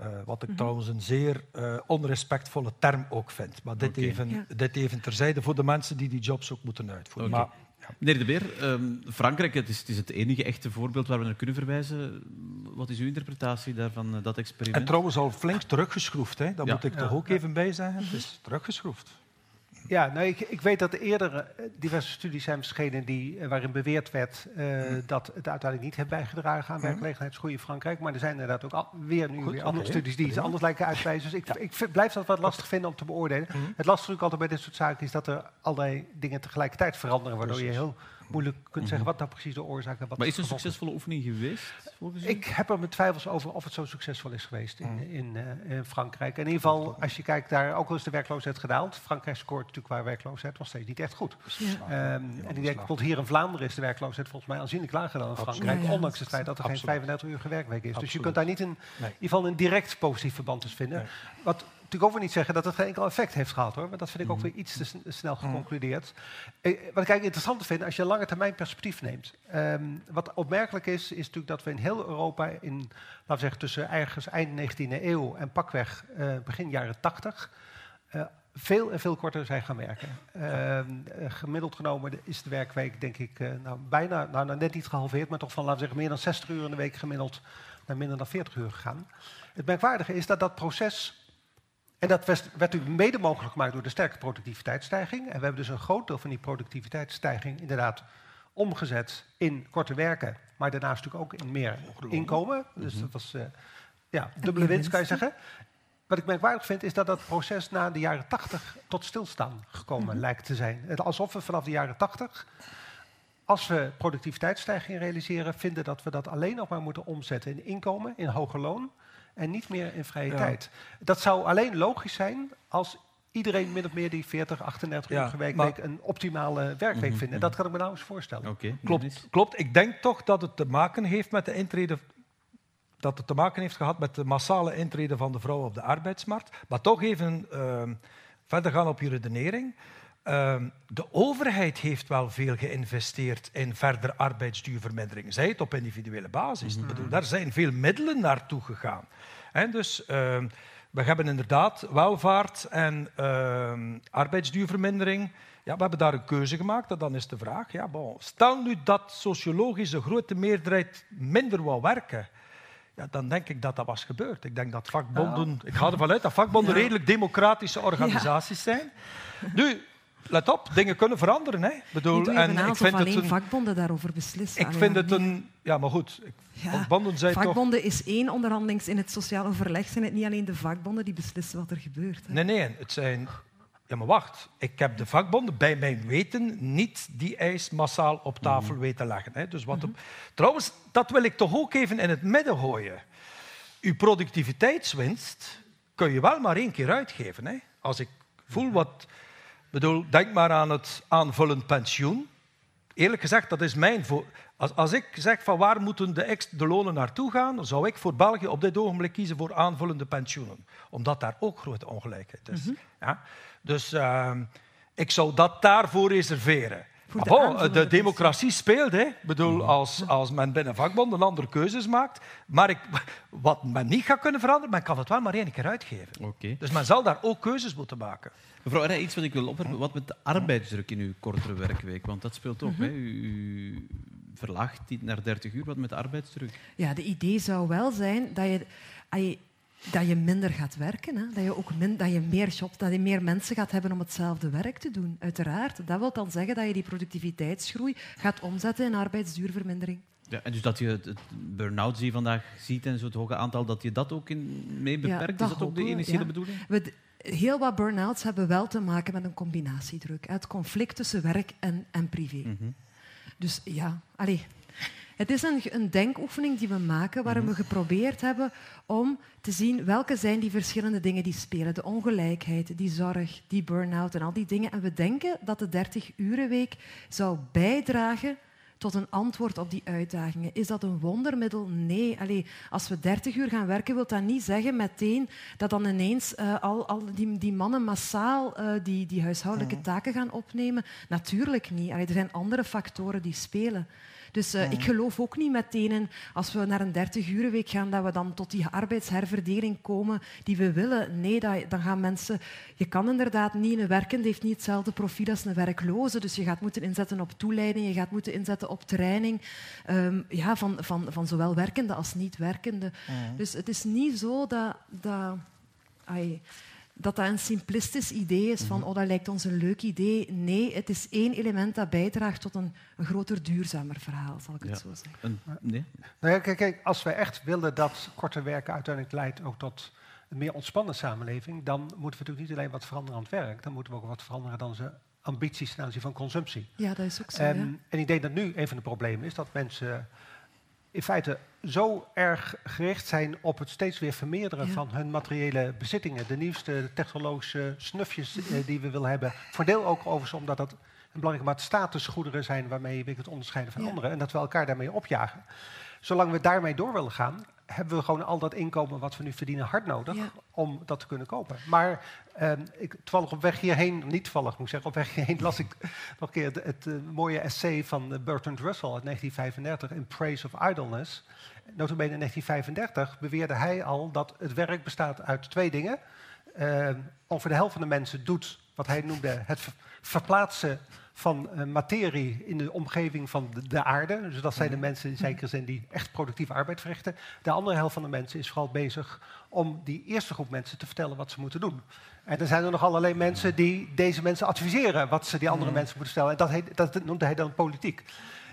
uh, wat ik mm -hmm. trouwens een zeer uh, onrespectvolle term ook vind. Maar dit, okay. even, ja. dit even terzijde voor de mensen die die jobs ook moeten uitvoeren. Okay. Maar, ja. Meneer De Beer, um, Frankrijk het is, het is, het enige echte voorbeeld waar we naar kunnen verwijzen. Wat is uw interpretatie daarvan, uh, dat experiment? En trouwens al flink teruggeschroefd. Hè. Dat ja. moet ik toch ook even bij zeggen. Het is teruggeschroefd. Ja, nou, ik, ik, weet dat er eerder diverse studies zijn verschenen die, waarin beweerd werd uh, mm. dat het uiteindelijk niet heeft bijgedragen aan werkgelegenheidsgroei in Frankrijk. Maar er zijn inderdaad ook al, weer nu Goed, weer andere studies die iets anders lijken uitwijzen. Dus ik, ja. ik, blijf dat wat lastig vinden om te beoordelen. Mm. Het lastige natuurlijk altijd bij dit soort zaken is dat er allerlei dingen tegelijkertijd veranderen, waardoor Precies. je heel moeilijk kunt zeggen wat nou precies de oorzaak is. Maar is het een succesvolle oefening geweest? Volgens u? Ik heb er mijn twijfels over of het zo succesvol is geweest in, in, uh, in Frankrijk. In ieder geval, als je kijkt daar, ook al is de werkloosheid gedaald. Frankrijk scoort natuurlijk qua werkloosheid nog steeds niet echt goed. Ja. Um, ja, en ik denk bijvoorbeeld hier in Vlaanderen is de werkloosheid volgens mij aanzienlijk lager dan in Frankrijk. Ondanks het feit dat er Absoluut. geen 35 uur werkweek is. Absoluut. Dus je kunt daar niet een, nee. in ieder geval een direct positief verband tussen vinden. Nee. Wat natuurlijk ook weer niet zeggen dat het geen enkel effect heeft gehad hoor. Maar dat vind ik ook weer iets te snel geconcludeerd. Eh, wat ik eigenlijk interessant vind, als je een lange termijn perspectief neemt. Um, wat opmerkelijk is, is natuurlijk dat we in heel Europa, in, laten we zeggen tussen ergens eind 19e eeuw en pakweg uh, begin jaren 80, uh, veel en veel korter zijn gaan werken. Uh, gemiddeld genomen is de werkweek, denk ik, nou, bijna, nou, net niet gehalveerd, maar toch van, laten we zeggen, meer dan 60 uur in de week gemiddeld naar minder dan 40 uur gegaan. Het merkwaardige is dat dat proces en dat werd natuurlijk mede mogelijk gemaakt door de sterke productiviteitsstijging. En we hebben dus een groot deel van die productiviteitsstijging inderdaad omgezet in korte werken, maar daarnaast natuurlijk ook in meer inkomen. Dus dat was uh, ja, dubbele winst, kan je zeggen. Wat ik merkwaardig vind, is dat dat proces na de jaren 80 tot stilstaan gekomen mm -hmm. lijkt te zijn. Alsof we vanaf de jaren 80, als we productiviteitsstijging realiseren, vinden dat we dat alleen nog maar moeten omzetten in inkomen, in hoger loon en niet meer in vrije ja. tijd. Dat zou alleen logisch zijn als iedereen min of meer die 40, 38 ja, uur werkweek een optimale werkweek mm -hmm. vindt. En dat kan ik me nou eens voorstellen. Okay. Klopt, klopt. Ik denk toch dat het te maken heeft met de intrede dat het te maken heeft gehad met de massale intrede van de vrouw op de arbeidsmarkt. Maar toch even uh, verder gaan op je redenering. Uh, de overheid heeft wel veel geïnvesteerd in verdere arbeidsduurvermindering. Zij het op individuele basis. Mm -hmm. bedoel, daar zijn veel middelen naartoe gegaan. En dus uh, we hebben inderdaad welvaart en arbeidsduurvermindering. Ja, we hebben daar een keuze gemaakt en dan is de vraag, ja, bon, stel nu dat sociologisch de grote meerderheid minder wou werken, ja, dan denk ik dat dat was gebeurd. Ik denk dat vakbonden, ik ga ervan uit dat vakbonden ja. redelijk democratische organisaties ja. zijn. Nu, let op, dingen kunnen veranderen. Hè. Bedoel, en ik vind alleen het een, vakbonden daarover beslissen. Ik vind het een... Ja, maar goed. Ik, ja, vakbonden toch, is één onderhandelings... In het sociaal overleg zijn het niet alleen de vakbonden die beslissen wat er gebeurt. Hè. Nee, nee, het zijn... Ja, maar wacht. Ik heb de vakbonden bij mijn weten niet die eis massaal op tafel mm. weten leggen. Hè. Dus wat mm -hmm. op... Trouwens, dat wil ik toch ook even in het midden gooien. Uw productiviteitswinst kun je wel maar één keer uitgeven. Hè. Als ik voel wat... bedoel, denk maar aan het aanvullend pensioen. Eerlijk gezegd, dat is mijn... Voor... Als, als ik zeg van waar moeten de, ex, de lonen naartoe gaan, dan zou ik voor België op dit ogenblik kiezen voor aanvullende pensioenen. Omdat daar ook grote ongelijkheid is. Mhm. ja? Dus uh, ik zou dat daarvoor reserveren. Voor de Bon, de democratie speelt. Hè. Ik bedoel, als, als men binnen vakbonden andere keuzes maakt. Maar ik, [LAUGHS] wat men niet gaat kunnen veranderen, men kan het wel maar één keer uitgeven. Oké. Dus men zal daar ook keuzes moeten maken. Mevrouw Erre, iets wat ik wil opwerpen. Wat met de arbeidsdruk in uw kortere werkweek? Want dat speelt ook. hè? U, u verlaagt die naar 30 uur. Wat met de arbeidsdruk? Ja, de idee zou wel zijn dat je, dat je minder gaat werken. Hè? Dat, je ook min, dat je meer dat je meer mensen gaat hebben om hetzelfde werk te doen. Uiteraard. Dat wil dan zeggen dat je die productiviteitsgroei gaat omzetten in arbeidsduurvermindering. Ja, en dus dat je het, het burn-out die je vandaag ziet en zo het hoge aantal, dat je dat ook in, mee beperkt? dat is dat ook de initiële ja. bedoeling? We, heel wat burn-outs hebben wel te maken met een combinatiedruk. Het conflict tussen werk en, en privé. Mhm. Dus ja, allee. Het is een, een denkoefening die we maken waarin we geprobeerd hebben om te zien welke zijn die verschillende dingen die spelen. De ongelijkheid, die zorg, die burn-out en al die dingen. En we denken dat de 30-urenweek zou bijdragen tot een antwoord op die uitdagingen. Is dat een wondermiddel? Nee. Allee, als we 30 uur gaan werken, wil dat niet zeggen meteen dat dan ineens eh, al, al die, die mannen massaal eh, die, die huishoudelijke taken gaan opnemen. Natuurlijk niet. Allee, er zijn andere factoren die spelen. Dus eh, ik geloof ook niet meteen in, als we naar een 30-urenweek gaan, dat we dan tot die arbeidsherverdeling komen die we willen. Nee, dat, dan gaan mensen... Je kan inderdaad niet... Een werkende heeft niet hetzelfde profiel als een werkloze. Dus je gaat moeten inzetten op toeleiding, je gaat moeten inzetten op training ehm, ja, van, van, van zowel werkende als niet-werkende. Dus het is niet zo dat... dat ai, dat dat een simplistisch idee is van oh, dat lijkt ons een leuk idee. Nee, het is één element dat bijdraagt tot een, een groter, duurzamer verhaal, zal ik het zo zeggen. Een, nee? Nou ja, kijk, kijk, als wij echt willen dat korter werken uiteindelijk leidt ook tot een meer ontspannen samenleving, dan moeten we natuurlijk niet alleen wat veranderen aan het werk, dan moeten we ook wat veranderen aan onze ambities ten aanzien van consumptie. Ja, dat is ook zo. Ehm, ja. En ik denk dat nu een van de problemen is dat mensen in feite zo erg gericht zijn op het steeds weer vermeerderen Ja. van hun materiële bezittingen. De nieuwste technologische snufjes eh, die we willen hebben. Voor deel ook overigens omdat dat een belangrijke mate statusgoederen zijn waarmee je weer kunt onderscheiden van Ja. anderen. En dat we elkaar daarmee opjagen. Zolang we daarmee door willen gaan, hebben we gewoon al dat inkomen wat we nu verdienen hard nodig Ja. om dat te kunnen kopen. Maar ehm, ik, toevallig op weg hierheen, niet toevallig moet ik zeggen, op weg hierheen las ik [LAUGHS] nog een keer het, het, eh, mooie essay van eh, Bertrand Russell uit 1935 in Praise of Idleness. Notabene in 1935 beweerde hij al dat het werk bestaat uit twee dingen. Ehm, ongeveer de helft van de mensen doet wat hij noemde het ver- verplaatsen van eh, materie in de omgeving van de, de aarde. Dus dat zijn de mensen in zekere zin die echt productieve arbeid verrichten. De andere helft van de mensen is vooral bezig om die eerste groep mensen te vertellen wat ze moeten doen. En er zijn er nog allerlei mensen die deze mensen adviseren wat ze die andere mensen moeten stellen. En dat, heet, dat noemde hij dan politiek.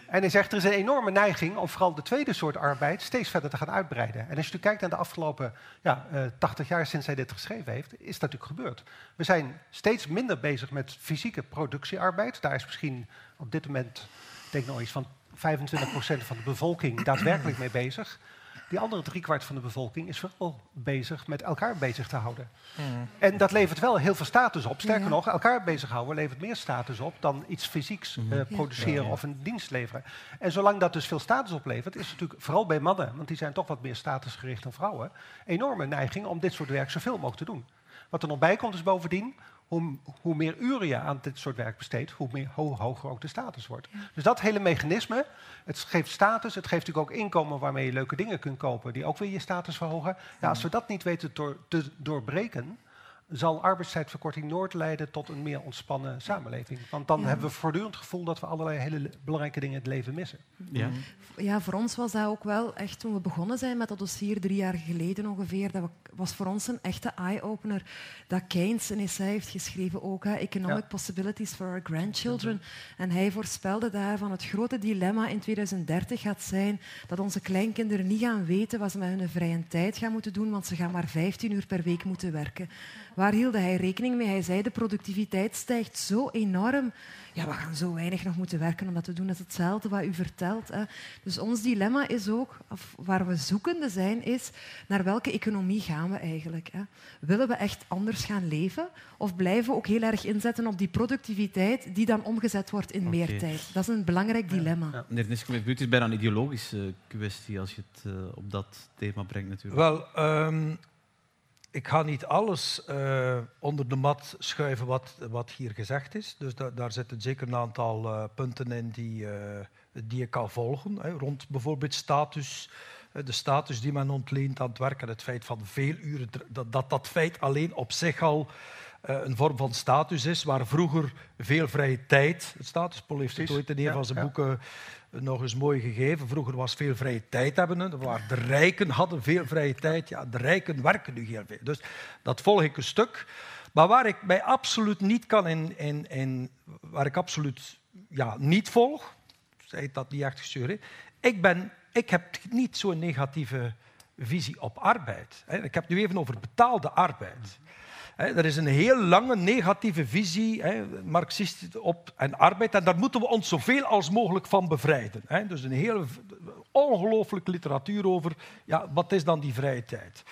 En hij zegt, er is een enorme neiging om vooral de tweede soort arbeid steeds verder te gaan uitbreiden. En als je kijkt naar de afgelopen ja, eh, 80 jaar sinds hij dit geschreven heeft, is dat natuurlijk gebeurd. We zijn steeds minder bezig met fysieke productiearbeid. Daar is misschien op dit moment, ik denk nog iets van 25% van de bevolking daadwerkelijk mee bezig. Die andere driekwart van de bevolking is vooral bezig met elkaar bezig te houden. En dat levert wel heel veel status op. Sterker Ja. nog, elkaar bezighouden levert meer status op dan iets fysieks eh, produceren of een dienst leveren. En zolang dat dus veel status oplevert, is het natuurlijk vooral bij mannen, want die zijn toch wat meer statusgericht dan vrouwen, enorme neiging om dit soort werk zoveel mogelijk te doen. Wat er nog bij komt is bovendien, hoe, hoe meer uren je aan dit soort werk besteedt, hoe, meer, hoe hoger ook de status wordt. Dus dat hele mechanisme, het geeft status, het geeft natuurlijk ook inkomen waarmee je leuke dingen kunt kopen, die ook weer je status verhogen. Ja, als we dat niet weten door, te doorbreken, zal arbeidstijdverkorting nooit leiden tot een meer ontspannen samenleving. Want dan Ja. hebben we voortdurend het gevoel dat we allerlei hele le- belangrijke dingen in het leven missen. Ja. Ja, voor ons was dat ook wel echt toen we begonnen zijn met dat dossier drie jaar geleden ongeveer. Dat wa- was voor ons een echte eye-opener. Dat Keynes een essay heeft geschreven ook, hè, Economic Ja. Possibilities for Our Grandchildren. En hij voorspelde daar van het grote dilemma in 2030 gaat zijn dat onze kleinkinderen niet gaan weten wat ze met hun vrije tijd gaan moeten doen, want ze gaan maar 15 uur per week moeten werken. Waar hield hij rekening mee? Hij zei de productiviteit stijgt zo enorm. Ja, we gaan zo weinig nog moeten werken om dat te doen. Dat is hetzelfde wat u vertelt. Hè. Dus ons dilemma is ook, of waar we zoekende zijn, is naar welke economie gaan we eigenlijk? Hè? Willen we echt anders gaan leven? Of blijven we ook heel erg inzetten op die productiviteit die dan omgezet wordt in meer tijd? Dat is een belangrijk dilemma. Ja. Meneer Nisko, het is bijna een ideologische kwestie als je het uh, op dat thema brengt natuurlijk. Wel, um, ik ga niet alles uh, onder de mat schuiven wat, wat hier gezegd is. Dus da daar zitten zeker een aantal uh, punten in die, uh, die ik kan volgen. Hè. Rond bijvoorbeeld status, de status die men ontleent aan het werk en het feit van veel uren, dat, dat feit alleen op zich al een vorm van status is, waar vroeger veel vrije tijd, het statuspol heeft het ooit in een van zijn boeken nog eens mooi gegeven. Vroeger was veel vrije tijd hebben. Waar de rijken hadden veel vrije tijd. Ja, de rijken werken nu heel veel. Dus dat volg ik een stuk. Maar waar ik mij absoluut niet kan in, in, in waar ik absoluut ja, niet volg, zei dat niet echt gestuurd, ik, ben, ik heb niet zo'n negatieve visie op arbeid. Ik heb het nu even over betaalde arbeid. Er is een heel lange negatieve visie, marxist op en arbeid, en daar moeten we ons zoveel als mogelijk van bevrijden. Dus een hele ongelooflijke literatuur over ja, wat is dan die vrije tijd.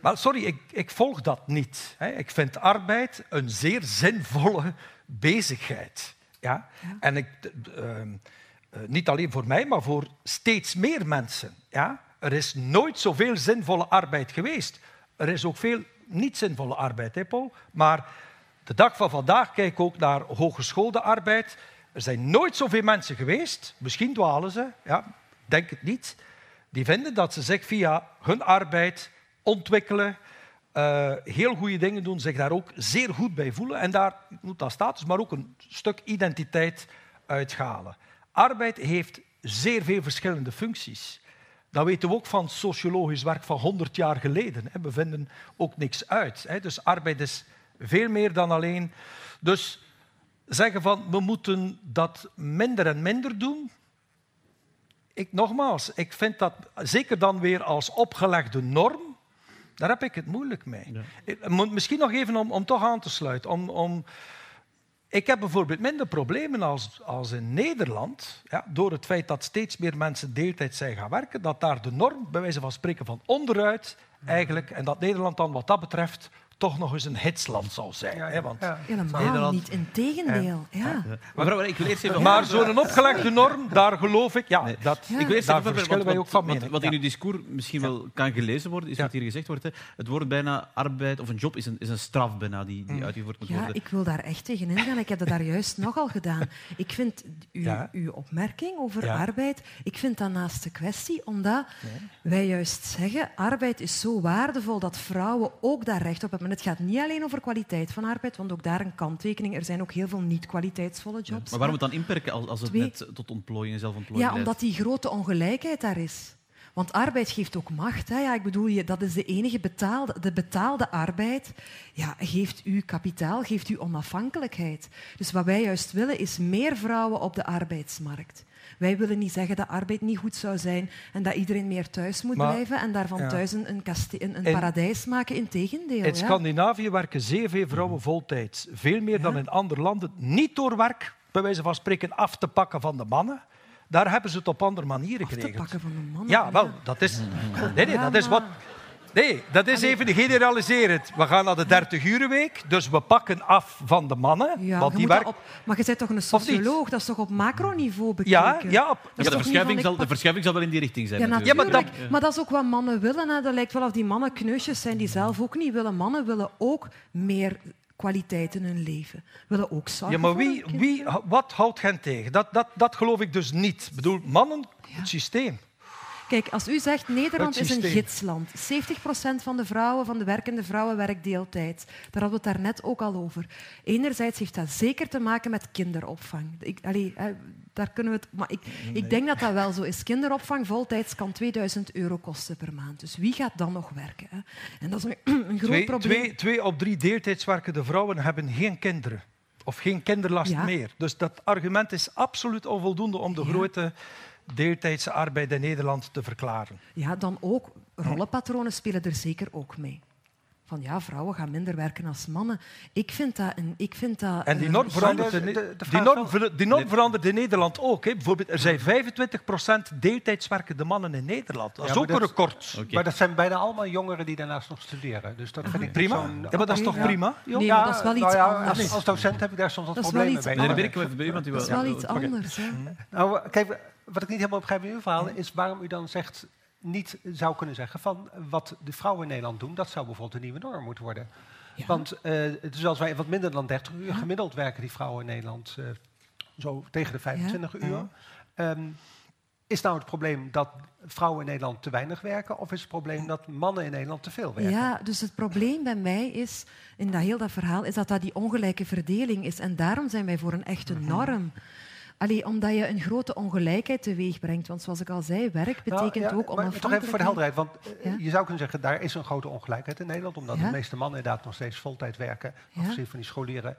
Maar sorry, ik, ik volg dat niet. Ik vind arbeid een zeer zinvolle bezigheid. Ja? En ik, ehm, eh, niet alleen voor mij, maar voor steeds meer mensen. Ja? Er is nooit zoveel zinvolle arbeid geweest. Er is ook veel niet zinvolle arbeid, hè Paul? Maar de dag van vandaag kijk ook naar hogeschoolde arbeid. Er zijn nooit zoveel mensen geweest, misschien dwalen ze, ja, denk het niet, die vinden dat ze zich via hun arbeid ontwikkelen, uh, heel goede dingen doen, zich daar ook zeer goed bij voelen en daar moet dat status, maar ook een stuk identiteit uithalen. Arbeid heeft zeer veel verschillende functies. Dat weten we ook van sociologisch werk van 100 jaar geleden. We vinden ook niks uit. Dus arbeid is veel meer dan alleen. Dus zeggen van we moeten dat minder en minder doen. Ik, nogmaals, ik vind dat zeker dan weer als opgelegde norm. Daar heb ik het moeilijk mee. Misschien nog even om, om toch aan te sluiten. Om, om ik heb bijvoorbeeld minder problemen als, als in Nederland, ja, door het feit dat steeds meer mensen deeltijd zijn gaan werken, dat daar de norm, bij wijze van spreken, van onderuit eigenlijk, en dat Nederland dan wat dat betreft toch nog eens een hitsland zal zijn. Ja, hè, want ja. Helemaal Nederland... niet, in tegendeel. Ja. Maar, ik wil eerst even... maar zo'n opgelegde norm, daar geloof ik... Ja, dat, Ik wil eerst daar even verschillen wij ook van mening. Wat, in uw discours misschien wel kan gelezen worden, is wat hier gezegd wordt. Hè. Het woord bijna arbeid of een job is een, is een straf bijna die, die mm. uitgevoerd moet worden. Ja, ik wil daar echt tegen ingaan. Ik heb dat daar juist [LAUGHS] nogal gedaan. Ik vind uw, uw opmerking over arbeid, ik vind dat naast de kwestie, omdat wij juist zeggen, arbeid is zo waardevol dat vrouwen ook daar recht op hebben het gaat niet alleen over kwaliteit van arbeid, want ook daar een kanttekening. Er zijn ook heel veel niet-kwaliteitsvolle jobs. maar waarom het dan inperken als, het net tot ontplooiing en zelfontplooiing Ja, omdat die grote ongelijkheid daar is. Want arbeid geeft ook macht. Hè. Ja, ik bedoel, dat is de enige betaalde, de betaalde arbeid. Ja, geeft u kapitaal, geeft u onafhankelijkheid. Dus wat wij juist willen, is meer vrouwen op de arbeidsmarkt. Wij willen niet zeggen dat arbeid niet goed zou zijn en dat iedereen meer thuis moet blijven en daarvan thuis een, een, een paradijs maken. Integendeel. In Scandinavië werken zeer veel vrouwen voltijds. Veel meer dan in andere landen. Niet door werk, bij wijze van spreken, af te pakken van de mannen. Daar hebben ze het op andere manieren geregeld. Af te pakken van de mannen? Ja, wel, dat is... Nee, nee, dat is wat... Nee, dat is even generaliserend. We gaan naar de 30 week, dus we pakken af van de mannen. Ja, want die werk... op, maar je bent toch een socioloog, dat is toch op macroniveau bekeken? Ja, ja. ja de, verschuiving zal, de verschuiving zal wel in die richting zijn. Ja, ja maar, dat... maar dat is ook wat mannen willen. Hè. Dat lijkt wel of die mannen kneusjes zijn die zelf ook niet willen. Mannen willen ook meer kwaliteit in hun leven. Willen ook zorgen Ja, maar wie, wie, wat houdt hen tegen? Dat, dat, dat geloof ik dus niet. Ik bedoel, mannen, het systeem. Kijk, als u zegt Nederland is een gidsland. 70% van de vrouwen, van de werkende vrouwen, werkt deeltijd. Daar hadden we het daarnet ook al over. Enerzijds heeft dat zeker te maken met kinderopvang. Ik, allee, daar kunnen we het, maar ik, ik denk dat dat wel zo is. Kinderopvang voltijds kan 2000 euro kosten per maand. Dus wie gaat dan nog werken? Hè? En dat is een, [CLEARS THROAT] een groot twee, probleem. Twee, twee op drie deeltijdswerkende vrouwen hebben geen kinderen of geen kinderlast meer. Dus dat argument is absoluut onvoldoende om de grote deeltijdse arbeid in Nederland te verklaren. Ja, dan ook rollenpatronen spelen er zeker ook mee. van ja, vrouwen gaan minder werken als mannen. Ik vind dat... Een, ik vind dat en die norm, verandert, de- in, de- de die vraag norm, van- ver- die norm verandert in Nederland ook. Hè. Bijvoorbeeld, er zijn 25% deeltijdswerkende mannen in Nederland. Dat is Ja, ook een record. Maar dat zijn bijna allemaal jongeren die daarnaast nog studeren. Dus dat vind ik Prima. Ja, maar dat is toch Ja. prima? Nee, maar dat is wel iets nou ja, anders. Als, als docent heb ik daar soms wat problemen mee. Meneer Dat is wel iets anders. Hè? Nou, kijk, wat ik niet helemaal begrijp in uw verhaal is waarom u dan zegt niet zou kunnen zeggen van wat de vrouwen in Nederland doen, dat zou bijvoorbeeld een nieuwe norm moeten worden. Ja. Want eh, het is als wij wat minder dan 30 uur gemiddeld werken die vrouwen in Nederland eh, zo tegen de 25 uur. Ehm, is nou het probleem dat vrouwen in Nederland te weinig werken of is het probleem dat mannen in Nederland te veel werken? Ja, dus het probleem bij mij is, in dat heel dat verhaal, is dat dat die ongelijke verdeling is. En daarom zijn wij voor een echte Mhm. norm. Allee, omdat je een grote ongelijkheid teweeg brengt. Want zoals ik al zei, werk Nou, betekent ja, ook maar Toch even voor de onafhankelijkheid. helderheid, want eh, Ja. je zou kunnen zeggen, daar is een grote ongelijkheid in Nederland, omdat Ja. de meeste mannen inderdaad nog steeds voltijd werken, Ja. afgezien van die scholieren,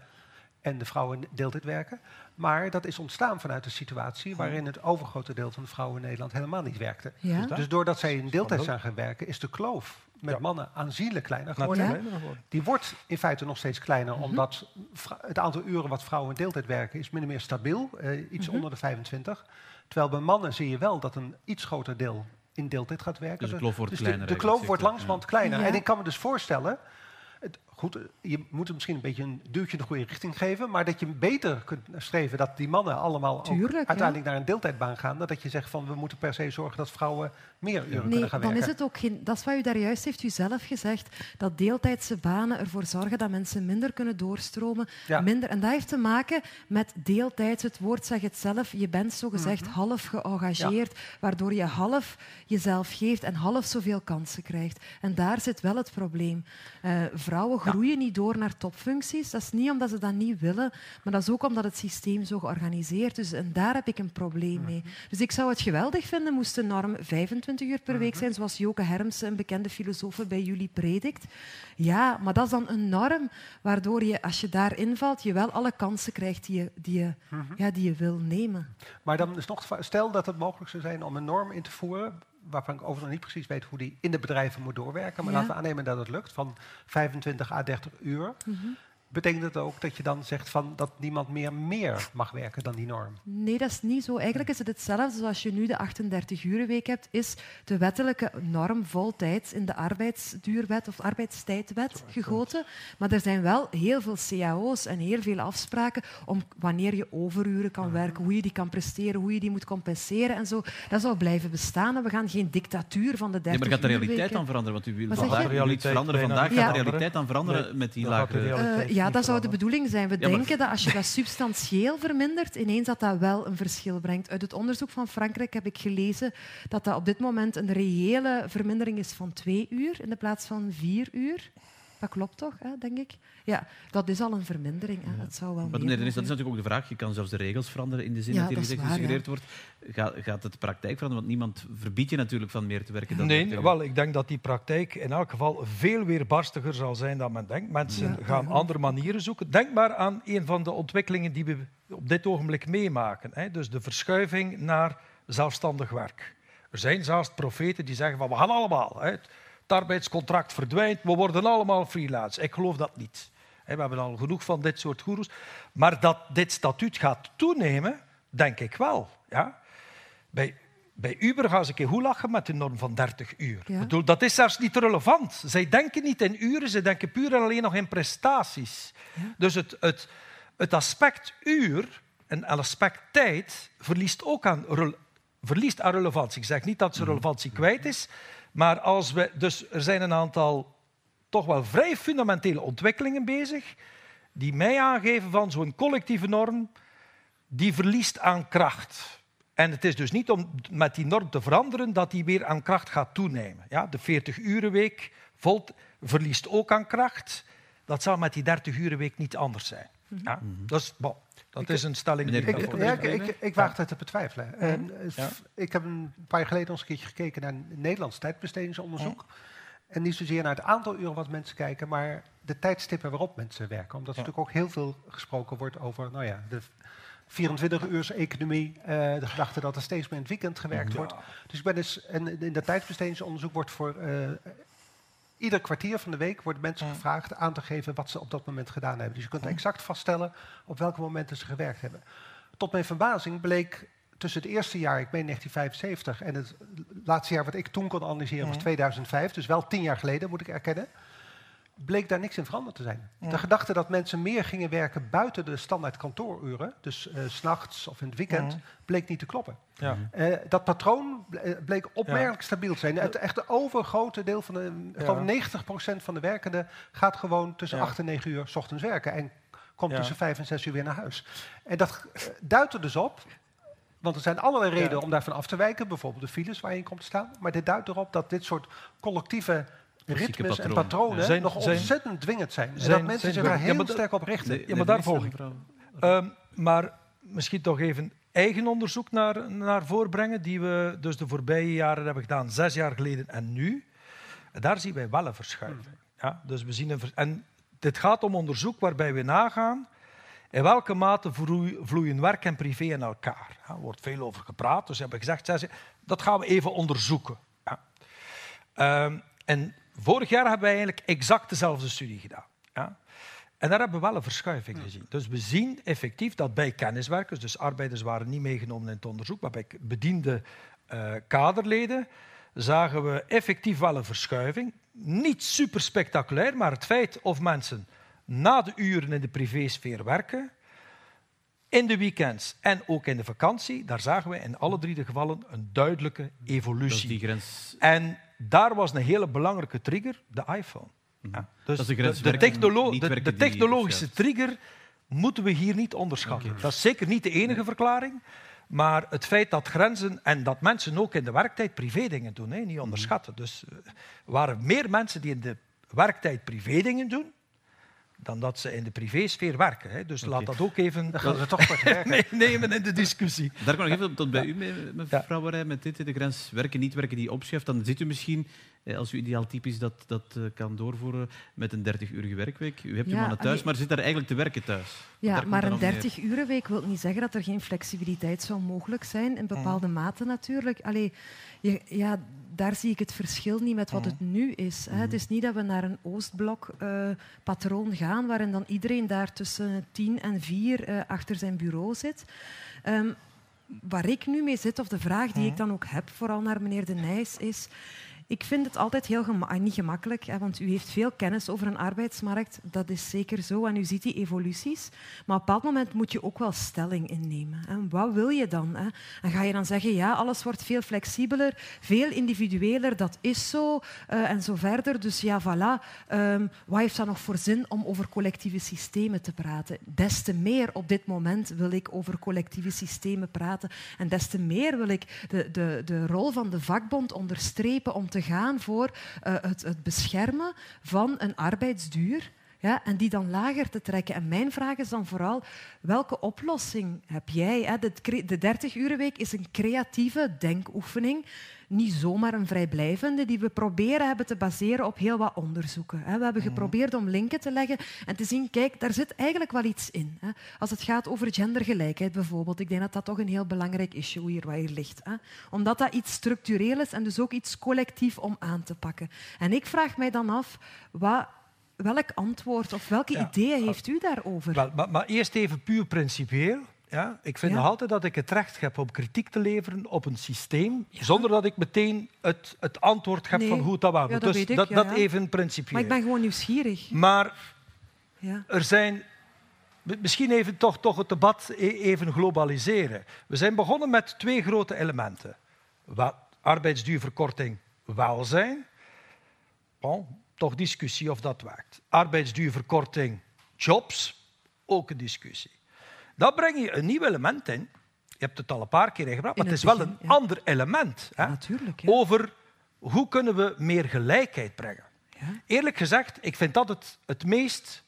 en de vrouwen deeltijd werken. Maar dat is ontstaan vanuit een situatie waarin het overgrote deel van de vrouwen in Nederland helemaal niet werkte. Ja. Dus doordat zij in deeltijd zijn gaan werken, is de kloof met Ja. mannen aanzienlijk kleiner geworden. geworden. Die wordt in feite nog steeds kleiner, Mhm. omdat het aantal uren wat vrouwen in deeltijd werken is min of meer stabiel, eh, iets Mhm. onder de 25. Terwijl bij mannen zie je wel dat een iets groter deel in deeltijd gaat werken. Dus de kloof wordt Dus kleiner De, kloof wordt langzamerhand kleiner. Ja. En ik kan me dus voorstellen, goed, je moet er misschien een beetje een duwtje in de goede richting geven, maar dat je beter kunt streven dat die mannen allemaal ook Tuurlijk, ja. uiteindelijk naar een deeltijdbaan gaan, dan dat je zegt van we moeten per se zorgen dat vrouwen meer uren Nee, kunnen gaan dan werken. is het ook geen... Dat is wat u daar juist heeft u zelf gezegd, dat deeltijdse banen ervoor zorgen dat mensen minder kunnen doorstromen. Ja. Minder, en dat heeft te maken met deeltijds. Het woord zegt het zelf. Je bent zogezegd Mhm. half geëngageerd, waardoor je half jezelf geeft en half zoveel kansen krijgt. En daar zit wel het probleem. Eh, vrouwen. Groeien niet door naar topfuncties. Dat is niet omdat ze dat niet willen, maar dat is ook omdat het systeem zo georganiseerd is. En daar heb ik een probleem Mhm. mee. Dus ik zou het geweldig vinden moest de norm 25 uur per Mhm. week zijn, zoals Joke Hermsen, een bekende filosoof, bij jullie predikt. Ja, maar dat is dan een norm waardoor je, als je daar invalt, je wel alle kansen krijgt die je, die je, Mhm. ja, die je wil nemen. Maar dan is nog stel dat het mogelijk zou zijn om een norm in te voeren, waarvan ik overigens nog niet precies weet hoe die in de bedrijven moet doorwerken, maar Ja. laten we aannemen dat het lukt, van 25 à 30 uur. Mhm. Betekent het ook dat je dan zegt van dat niemand meer meer mag werken dan die norm? Nee, dat is niet zo. Eigenlijk is het hetzelfde zoals je nu de 38-urenweek hebt, is de wettelijke norm voltijds in de arbeidsduurwet of arbeidstijdwet gegoten. Maar er zijn wel heel veel cao's en heel veel afspraken om wanneer je overuren kan werken, hoe je die kan presteren, hoe je die moet compenseren en zo. Dat zal blijven bestaan en we gaan geen dictatuur van de 30 Ja, maar gaat de realiteit dan veranderen? Want u wil vandaag wil iets veranderen. Realiteit Vandaag gaat de realiteit dan veranderen Nee, met die de lagere... ja, dat zou de bedoeling zijn. We Ja, maar- denken dat als je dat substantieel vermindert, ineens dat dat wel een verschil brengt. Uit het onderzoek van Frankrijk heb ik gelezen dat dat op dit moment een reële vermindering is van twee uur in de plaats van vier uur. Dat klopt toch, hè, denk ik? Ja, dat is al een vermindering. Hè. Het zou wel Maar meer meneer Dennis, dat is natuurlijk ook de vraag. Je kan zelfs de regels veranderen in de zin Ja, dat hier dat is gezegd gesuggereerd wordt. Gaat, gaat het de praktijk veranderen? Want niemand verbiedt je natuurlijk van meer te werken dan Nee, 30 uur. wel, ik denk dat die praktijk in elk geval veel weerbarstiger zal zijn dan men denkt. Mensen Ja. gaan andere manieren zoeken. Denk maar aan een van de ontwikkelingen die we op dit ogenblik meemaken. Hè. Dus de verschuiving naar zelfstandig werk. Er zijn zelfs profeten die zeggen van we gaan allemaal. Hè. Het arbeidscontract verdwijnt, we worden allemaal freelance. Ik geloof dat niet. Hè, We hebben al genoeg van dit soort goeroes. Maar dat dit statuut gaat toenemen, denk ik wel. Ja? Bij, bij Uber gaan ze een keer hoe lachen met de norm van 30 uur. Ja. Ik bedoel, dat is zelfs niet relevant. Zij denken niet in uren, ze denken puur en alleen nog in prestaties. Dus het, het, het aspect uur en het aspect tijd verliest ook aan, verliest aan relevantie. Ik zeg niet dat zijn relevantie kwijt is, maar als we, dus er zijn een aantal toch wel vrij fundamentele ontwikkelingen bezig die mij aangeven van zo'n collectieve norm die verliest aan kracht. En het is dus niet om met die norm te veranderen dat die weer aan kracht gaat toenemen. Ja, de 40-urenweek volt verliest ook aan kracht. Dat zal met die 30-urenweek niet anders zijn. Ja, dat is, bon, dat is een stelling die ik Ik, ja, ik, ik, waag het te betwijfelen. En, eh, Ja. Ik heb een paar jaar geleden eens een keertje gekeken naar een Nederlands tijdbestedingsonderzoek. En niet zozeer naar het aantal uren wat mensen kijken, maar de tijdstippen waarop mensen werken. Omdat er natuurlijk ook heel veel gesproken wordt over nou ja, de 24-uurs-economie, eh, de gedachte dat er steeds meer in het weekend gewerkt wordt. Dus ik ben dus, en in dat tijdsbestedingsonderzoek wordt voor eh, ieder kwartier van de week worden mensen gevraagd aan te geven wat ze op dat moment gedaan hebben. Dus je kunt exact vaststellen op welke momenten ze gewerkt hebben. Tot mijn verbazing bleek tussen het eerste jaar, ik meen 1975, en het laatste jaar wat ik toen kon analyseren was 2005, dus wel tien jaar geleden moet ik erkennen, bleek daar niks in veranderd te zijn. De gedachte dat mensen meer gingen werken buiten de standaard kantooruren, dus uh, s'nachts of in het weekend, bleek niet te kloppen. Ja. Uh, dat patroon bleek opmerkelijk stabiel te zijn. Het echt overgrote deel van de, ja. 90% van de werkenden gaat gewoon tussen 8 en 9 uur s ochtends werken en komt tussen 5 en 6 uur weer naar huis. En dat duidt er dus op want er zijn allerlei redenen om daarvan af te wijken. Bijvoorbeeld de files waar je in komt te staan. Maar dit duidt erop dat dit soort collectieve ritmes en patronen zijn, nog ontzettend dwingend zijn. zijn en dat mensen zich daar heel sterk op richten. ja, maar daar volg ik. Um, maar misschien toch even eigen onderzoek naar, naar voorbrengen, die we dus de voorbije jaren hebben gedaan, zes jaar geleden en nu. Daar zien wij wel een verschuiving. Hmm. Ja, dus we zien een en dit gaat om onderzoek waarbij we nagaan in welke mate vloeien werk en privé in elkaar. Er wordt veel over gepraat, dus hebben gezegd, dat gaan we even onderzoeken. Ja. Um, en Vorig jaar hebben wij eigenlijk exact dezelfde studie gedaan. Ja? En daar hebben we wel een verschuiving gezien. Dus we zien effectief dat bij kenniswerkers, dus arbeiders waren niet meegenomen in het onderzoek, maar bij bediende uh, kaderleden, zagen we effectief wel een verschuiving. Niet super spectaculair, maar het feit of mensen na de uren in de privésfeer werken, in de weekends en ook in de vakantie, daar zagen we in alle drie de gevallen een duidelijke evolutie. die grens... En daar was een hele belangrijke trigger, de iPhone. Mhm. Ja. Dus de, de, de, technologische trigger moeten we hier niet onderschatten. Dat is zeker niet de enige verklaring. Maar het feit dat grenzen en dat mensen ook in de werktijd privé dingen doen, hè, niet onderschatten. Dus er eh, waren meer mensen die in de werktijd privé dingen doen, dan dat ze in de privésfeer werken. Hè. Dus laat dat ook even dan gaan ze toch meenemen [LAUGHS] in de discussie. Daar kan ik even tot bij u, mevrouw ja. met dit, de grens werken, niet werken die opschrijft. Dan zit u misschien, eh, als u ideaal typisch dat, dat eh, kan doorvoeren, met een 30-urige werkweek. U hebt ja, uw mannen thuis, maar zit daar eigenlijk te werken thuis. Ja, maar een 30-urenweek wil niet zeggen dat er geen flexibiliteit zou mogelijk zijn. In bepaalde mate natuurlijk. Allee, je, ja, daar zie ik het verschil niet met wat het nu is. Hè. Het is niet dat we naar een Oostblok-patroon eh, gaan, waarin dan iedereen daar tussen tien en vier uh, achter zijn bureau zit. Um, waar ik nu mee zit, of de vraag die ik dan ook heb, vooral naar meneer De Nijs, is ik vind het altijd heel ah, niet gemakkelijk, hè, want u heeft veel kennis over een arbeidsmarkt. Dat is zeker zo en u ziet die evoluties. Maar op een bepaald moment moet je ook wel stelling innemen. Wat wil je dan? Hè? En ga je dan zeggen, ja, alles wordt veel flexibeler, veel individueler, dat is zo, uh, en zo verder. Dus ja, voilà. Um, wat heeft dat nog voor zin om over collectieve systemen te praten? Des te meer op dit moment wil ik over collectieve systemen praten. En des te meer wil ik de, de, de rol van de vakbond onderstrepen om te gaan voor uh, het, het beschermen van een arbeidsduur. Ja, en die dan lager te trekken. En mijn vraag is dan vooral, welke oplossing heb jij? De, de 30-urenweek is een creatieve denkoefening niet zomaar een vrijblijvende, die we proberen hebben te baseren op heel wat onderzoeken. We hebben mhm. geprobeerd om linken te leggen en te zien, kijk, daar zit eigenlijk wel iets in. Als het gaat over gendergelijkheid bijvoorbeeld, ik denk dat dat toch een heel belangrijk issue hier, waar hier ligt. Omdat dat iets structureel is en dus ook iets collectief om aan te pakken. En ik vraag mij dan af, wat welk antwoord of welke ideeën heeft u daarover? Wel, maar, maar, eerst even puur principieel. Ja, ik vind nog altijd dat ik het recht heb om kritiek te leveren op een systeem, zonder dat ik meteen het, het antwoord heb van hoe het dat was. Dus dat, dat even principieel. Maar ik ben gewoon nieuwsgierig. Maar er zijn... Misschien even toch, toch het debat e- even globaliseren. We zijn begonnen met twee grote elementen. Wat, arbeidsduurverkorting, welzijn. Bon, toch discussie of dat werkt. Arbeidsduurverkorting, jobs, ook een discussie. Dan breng je een nieuw element in. Je hebt het al een paar keer ingebracht, maar het, is wel een ander element. Hè? Natuurlijk, Over hoe kunnen we meer gelijkheid brengen. Eerlijk gezegd, ik vind dat het, het meest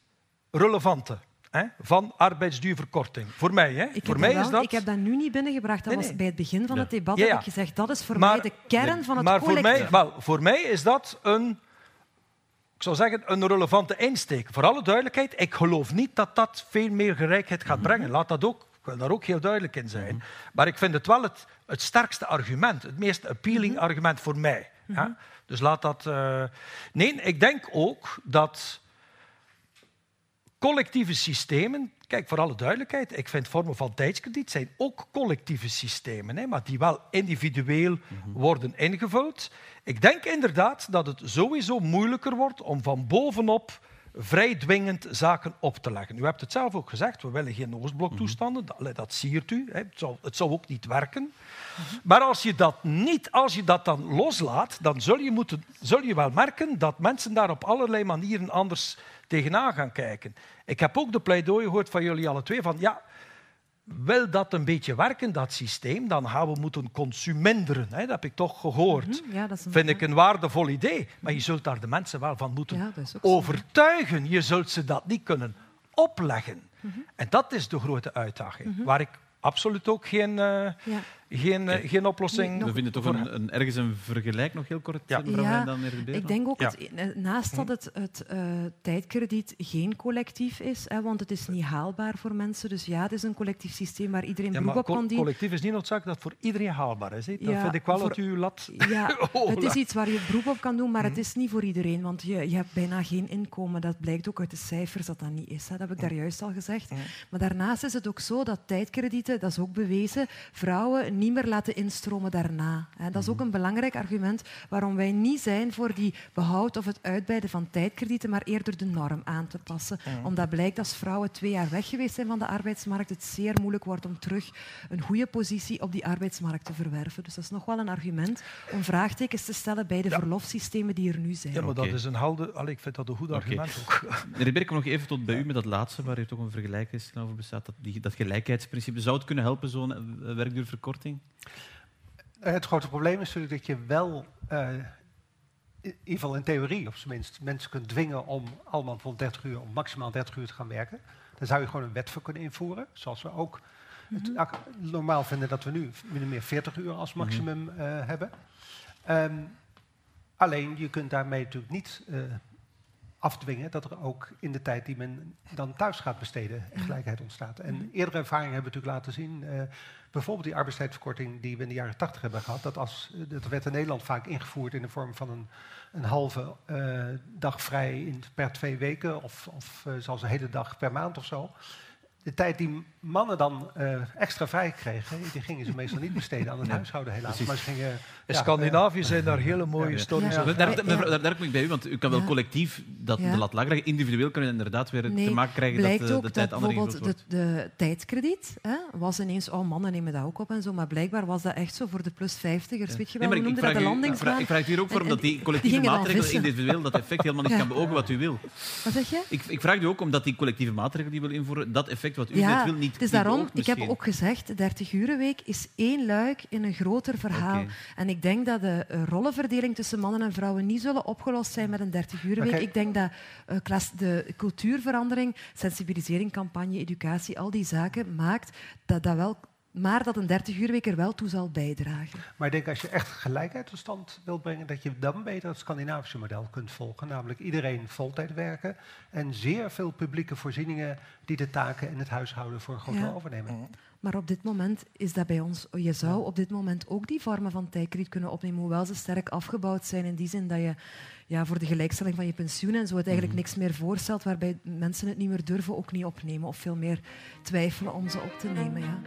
relevante hè, van arbeidsduurverkorting. Voor mij. Hè. Voor mij is dat... ik heb dat nu niet binnengebracht. Dat was bij het begin van het debat. Heb ik gezegd, dat is voor mij de kern van het maar collectief. Voor mij, wel, voor mij is dat een zou zeggen, een relevante insteek. Voor alle duidelijkheid, ik geloof niet dat dat veel meer gelijkheid gaat mhm. brengen. Laat dat ook, ik wil daar ook heel duidelijk in zijn. Mhm. Maar ik vind het wel het, het sterkste argument, het meest appealing mhm. argument voor mij. Dus laat dat. Uh... Nee, ik denk ook dat collectieve systemen. Kijk, voor alle duidelijkheid, ik vind vormen van tijdskrediet zijn ook collectieve systemen, hè, maar die wel individueel mhm. worden ingevuld. Ik denk inderdaad dat het sowieso moeilijker wordt om van bovenop vrij dwingend zaken op te leggen. U hebt het zelf ook gezegd, we willen geen Oostbloktoestanden, mhm. dat, dat siert u, hè. Het, zou, het zou ook niet werken. Mhm. Maar als je dat niet, als je dat dan loslaat, dan zul je, moeten, zul je wel merken dat mensen daar op allerlei manieren anders tegenaan gaan kijken. Ik heb ook de pleidooi gehoord van jullie alle twee van ja, wil dat een beetje werken, dat systeem, dan gaan we moeten consumenderen. Dat heb ik toch gehoord. Mhm, ja, dat Vind ik een waardevol idee. Maar je zult daar de mensen wel van moeten overtuigen. Je zult ze dat niet kunnen opleggen. Mhm. En dat is de grote uitdaging, mhm. waar ik absoluut ook geen, uh, ja. Geen, uh, geen oplossing. We vinden toch een, een, ergens een vergelijk nog heel kort. Ja, ja dan ik denk ook het, eh, naast dat het, het uh, tijdkrediet geen collectief is, hè, want het is niet haalbaar voor mensen. Dus ja, het is een collectief systeem waar iedereen ja, beroep op kan dienen. Collectief is niet noodzakelijk dat voor iedereen haalbaar is. Hè? Dat vind ik wel voor, dat u lat. [LAUGHS] Ja, [LAUGHS] het is iets waar je beroep op kan doen, maar het mhm. is niet voor iedereen, want je, je hebt bijna geen inkomen. Dat blijkt ook uit de cijfers dat dat niet is. Hè. Dat heb ik daar mhm. juist al gezegd. Mhm. Maar daarnaast is het ook zo dat tijdkredieten, dat is ook bewezen, vrouwen niet meer laten instromen daarna. Dat is ook een belangrijk argument waarom wij niet zijn voor die behoud of het uitbreiden van tijdkredieten, maar eerder de norm aan te passen. Omdat blijkt als vrouwen twee jaar weg geweest zijn van de arbeidsmarkt, het zeer moeilijk wordt om terug een goede positie op die arbeidsmarkt te verwerven. Dus dat is nog wel een argument om vraagtekens te stellen bij de verlofsystemen die er nu zijn. Ja, maar dat is een halde... Allee, ik vind dat een goed argument ook. [LAUGHS] Rebecca, nog even tot bij u met dat laatste, waar u toch een vergelijking over bestaat, dat, die, dat gelijkheidsprincipe. Zou het kunnen helpen, zo'n eh, werkduurverkorting? Het grote probleem is natuurlijk dat je wel uh, in ieder geval in theorie, of tenminste, mensen kunt dwingen om allemaal voor 30 uur, om maximaal 30 uur te gaan werken. Daar zou je gewoon een wet voor kunnen invoeren, zoals we ook mhm. normaal vinden dat we nu min meer 40 uur als mhm. maximum uh, hebben. Um, alleen, je kunt daarmee natuurlijk niet uh, afdwingen dat er ook in de tijd die men dan thuis gaat besteden gelijkheid ontstaat. En eerdere ervaringen hebben natuurlijk laten zien, uh, bijvoorbeeld die arbeidstijdverkorting die we in de jaren 80 hebben gehad, dat, als, dat werd in Nederland vaak ingevoerd in de vorm van een, een halve uh, dag vrij in, per twee weken of, of uh, zelfs een hele dag per maand of zo de tijd die mannen dan uh, extra vrij kregen, die gingen ze meestal niet besteden aan het [LAUGHS] huishouden helaas. Maar ze gingen, in Scandinavië zijn daar hele mooie stories over. Daar, daar, daar, kom ik bij u, want u kan wel collectief dat de lat laag leggen. Individueel kan je inderdaad weer te maken krijgen dat de, de tijd anders wordt. Bijvoorbeeld de, de tijdskrediet hè, was ineens, oh mannen nemen dat ook op en zo, maar blijkbaar was dat echt zo voor de plus 50ers. Weet je wel, nee, noemde dat de landingsbaan? Ik vraag het hier ook voor, omdat die collectieve maatregelen individueel dat effect helemaal niet kan beogen wat u wil. Wat zeg je? Ik, ik vraag u ook omdat die collectieve maatregelen die wil invoeren, dat effect wat u ja, wil niet. Dus daarom, ik heb ook gezegd, de 30 week is één luik in een groter verhaal. En ik denk dat de uh, rollenverdeling tussen mannen en vrouwen niet zullen opgelost zijn met een 30 week. Ik denk dat uh, klas, de cultuurverandering, sensibilisering, campagne, educatie, al die zaken maakt dat dat wel maar dat een 30 week er wel toe zal bijdragen. Maar ik denk als je echt gelijkheid tot stand wilt brengen, dat je dan beter het Scandinavische model kunt volgen. Namelijk iedereen voltijd werken en zeer veel publieke voorzieningen die de taken in het huishouden voor een groot deel overnemen. Maar op dit moment is dat bij ons. Je zou op dit moment ook die vormen van tijdkrediet kunnen opnemen, hoewel ze sterk afgebouwd zijn in die zin dat je ja, voor de gelijkstelling van je pensioen en zo het eigenlijk mhm. niks meer voorstelt, waarbij mensen het niet meer durven ook niet opnemen of veel meer twijfelen om ze op te nemen. Ja.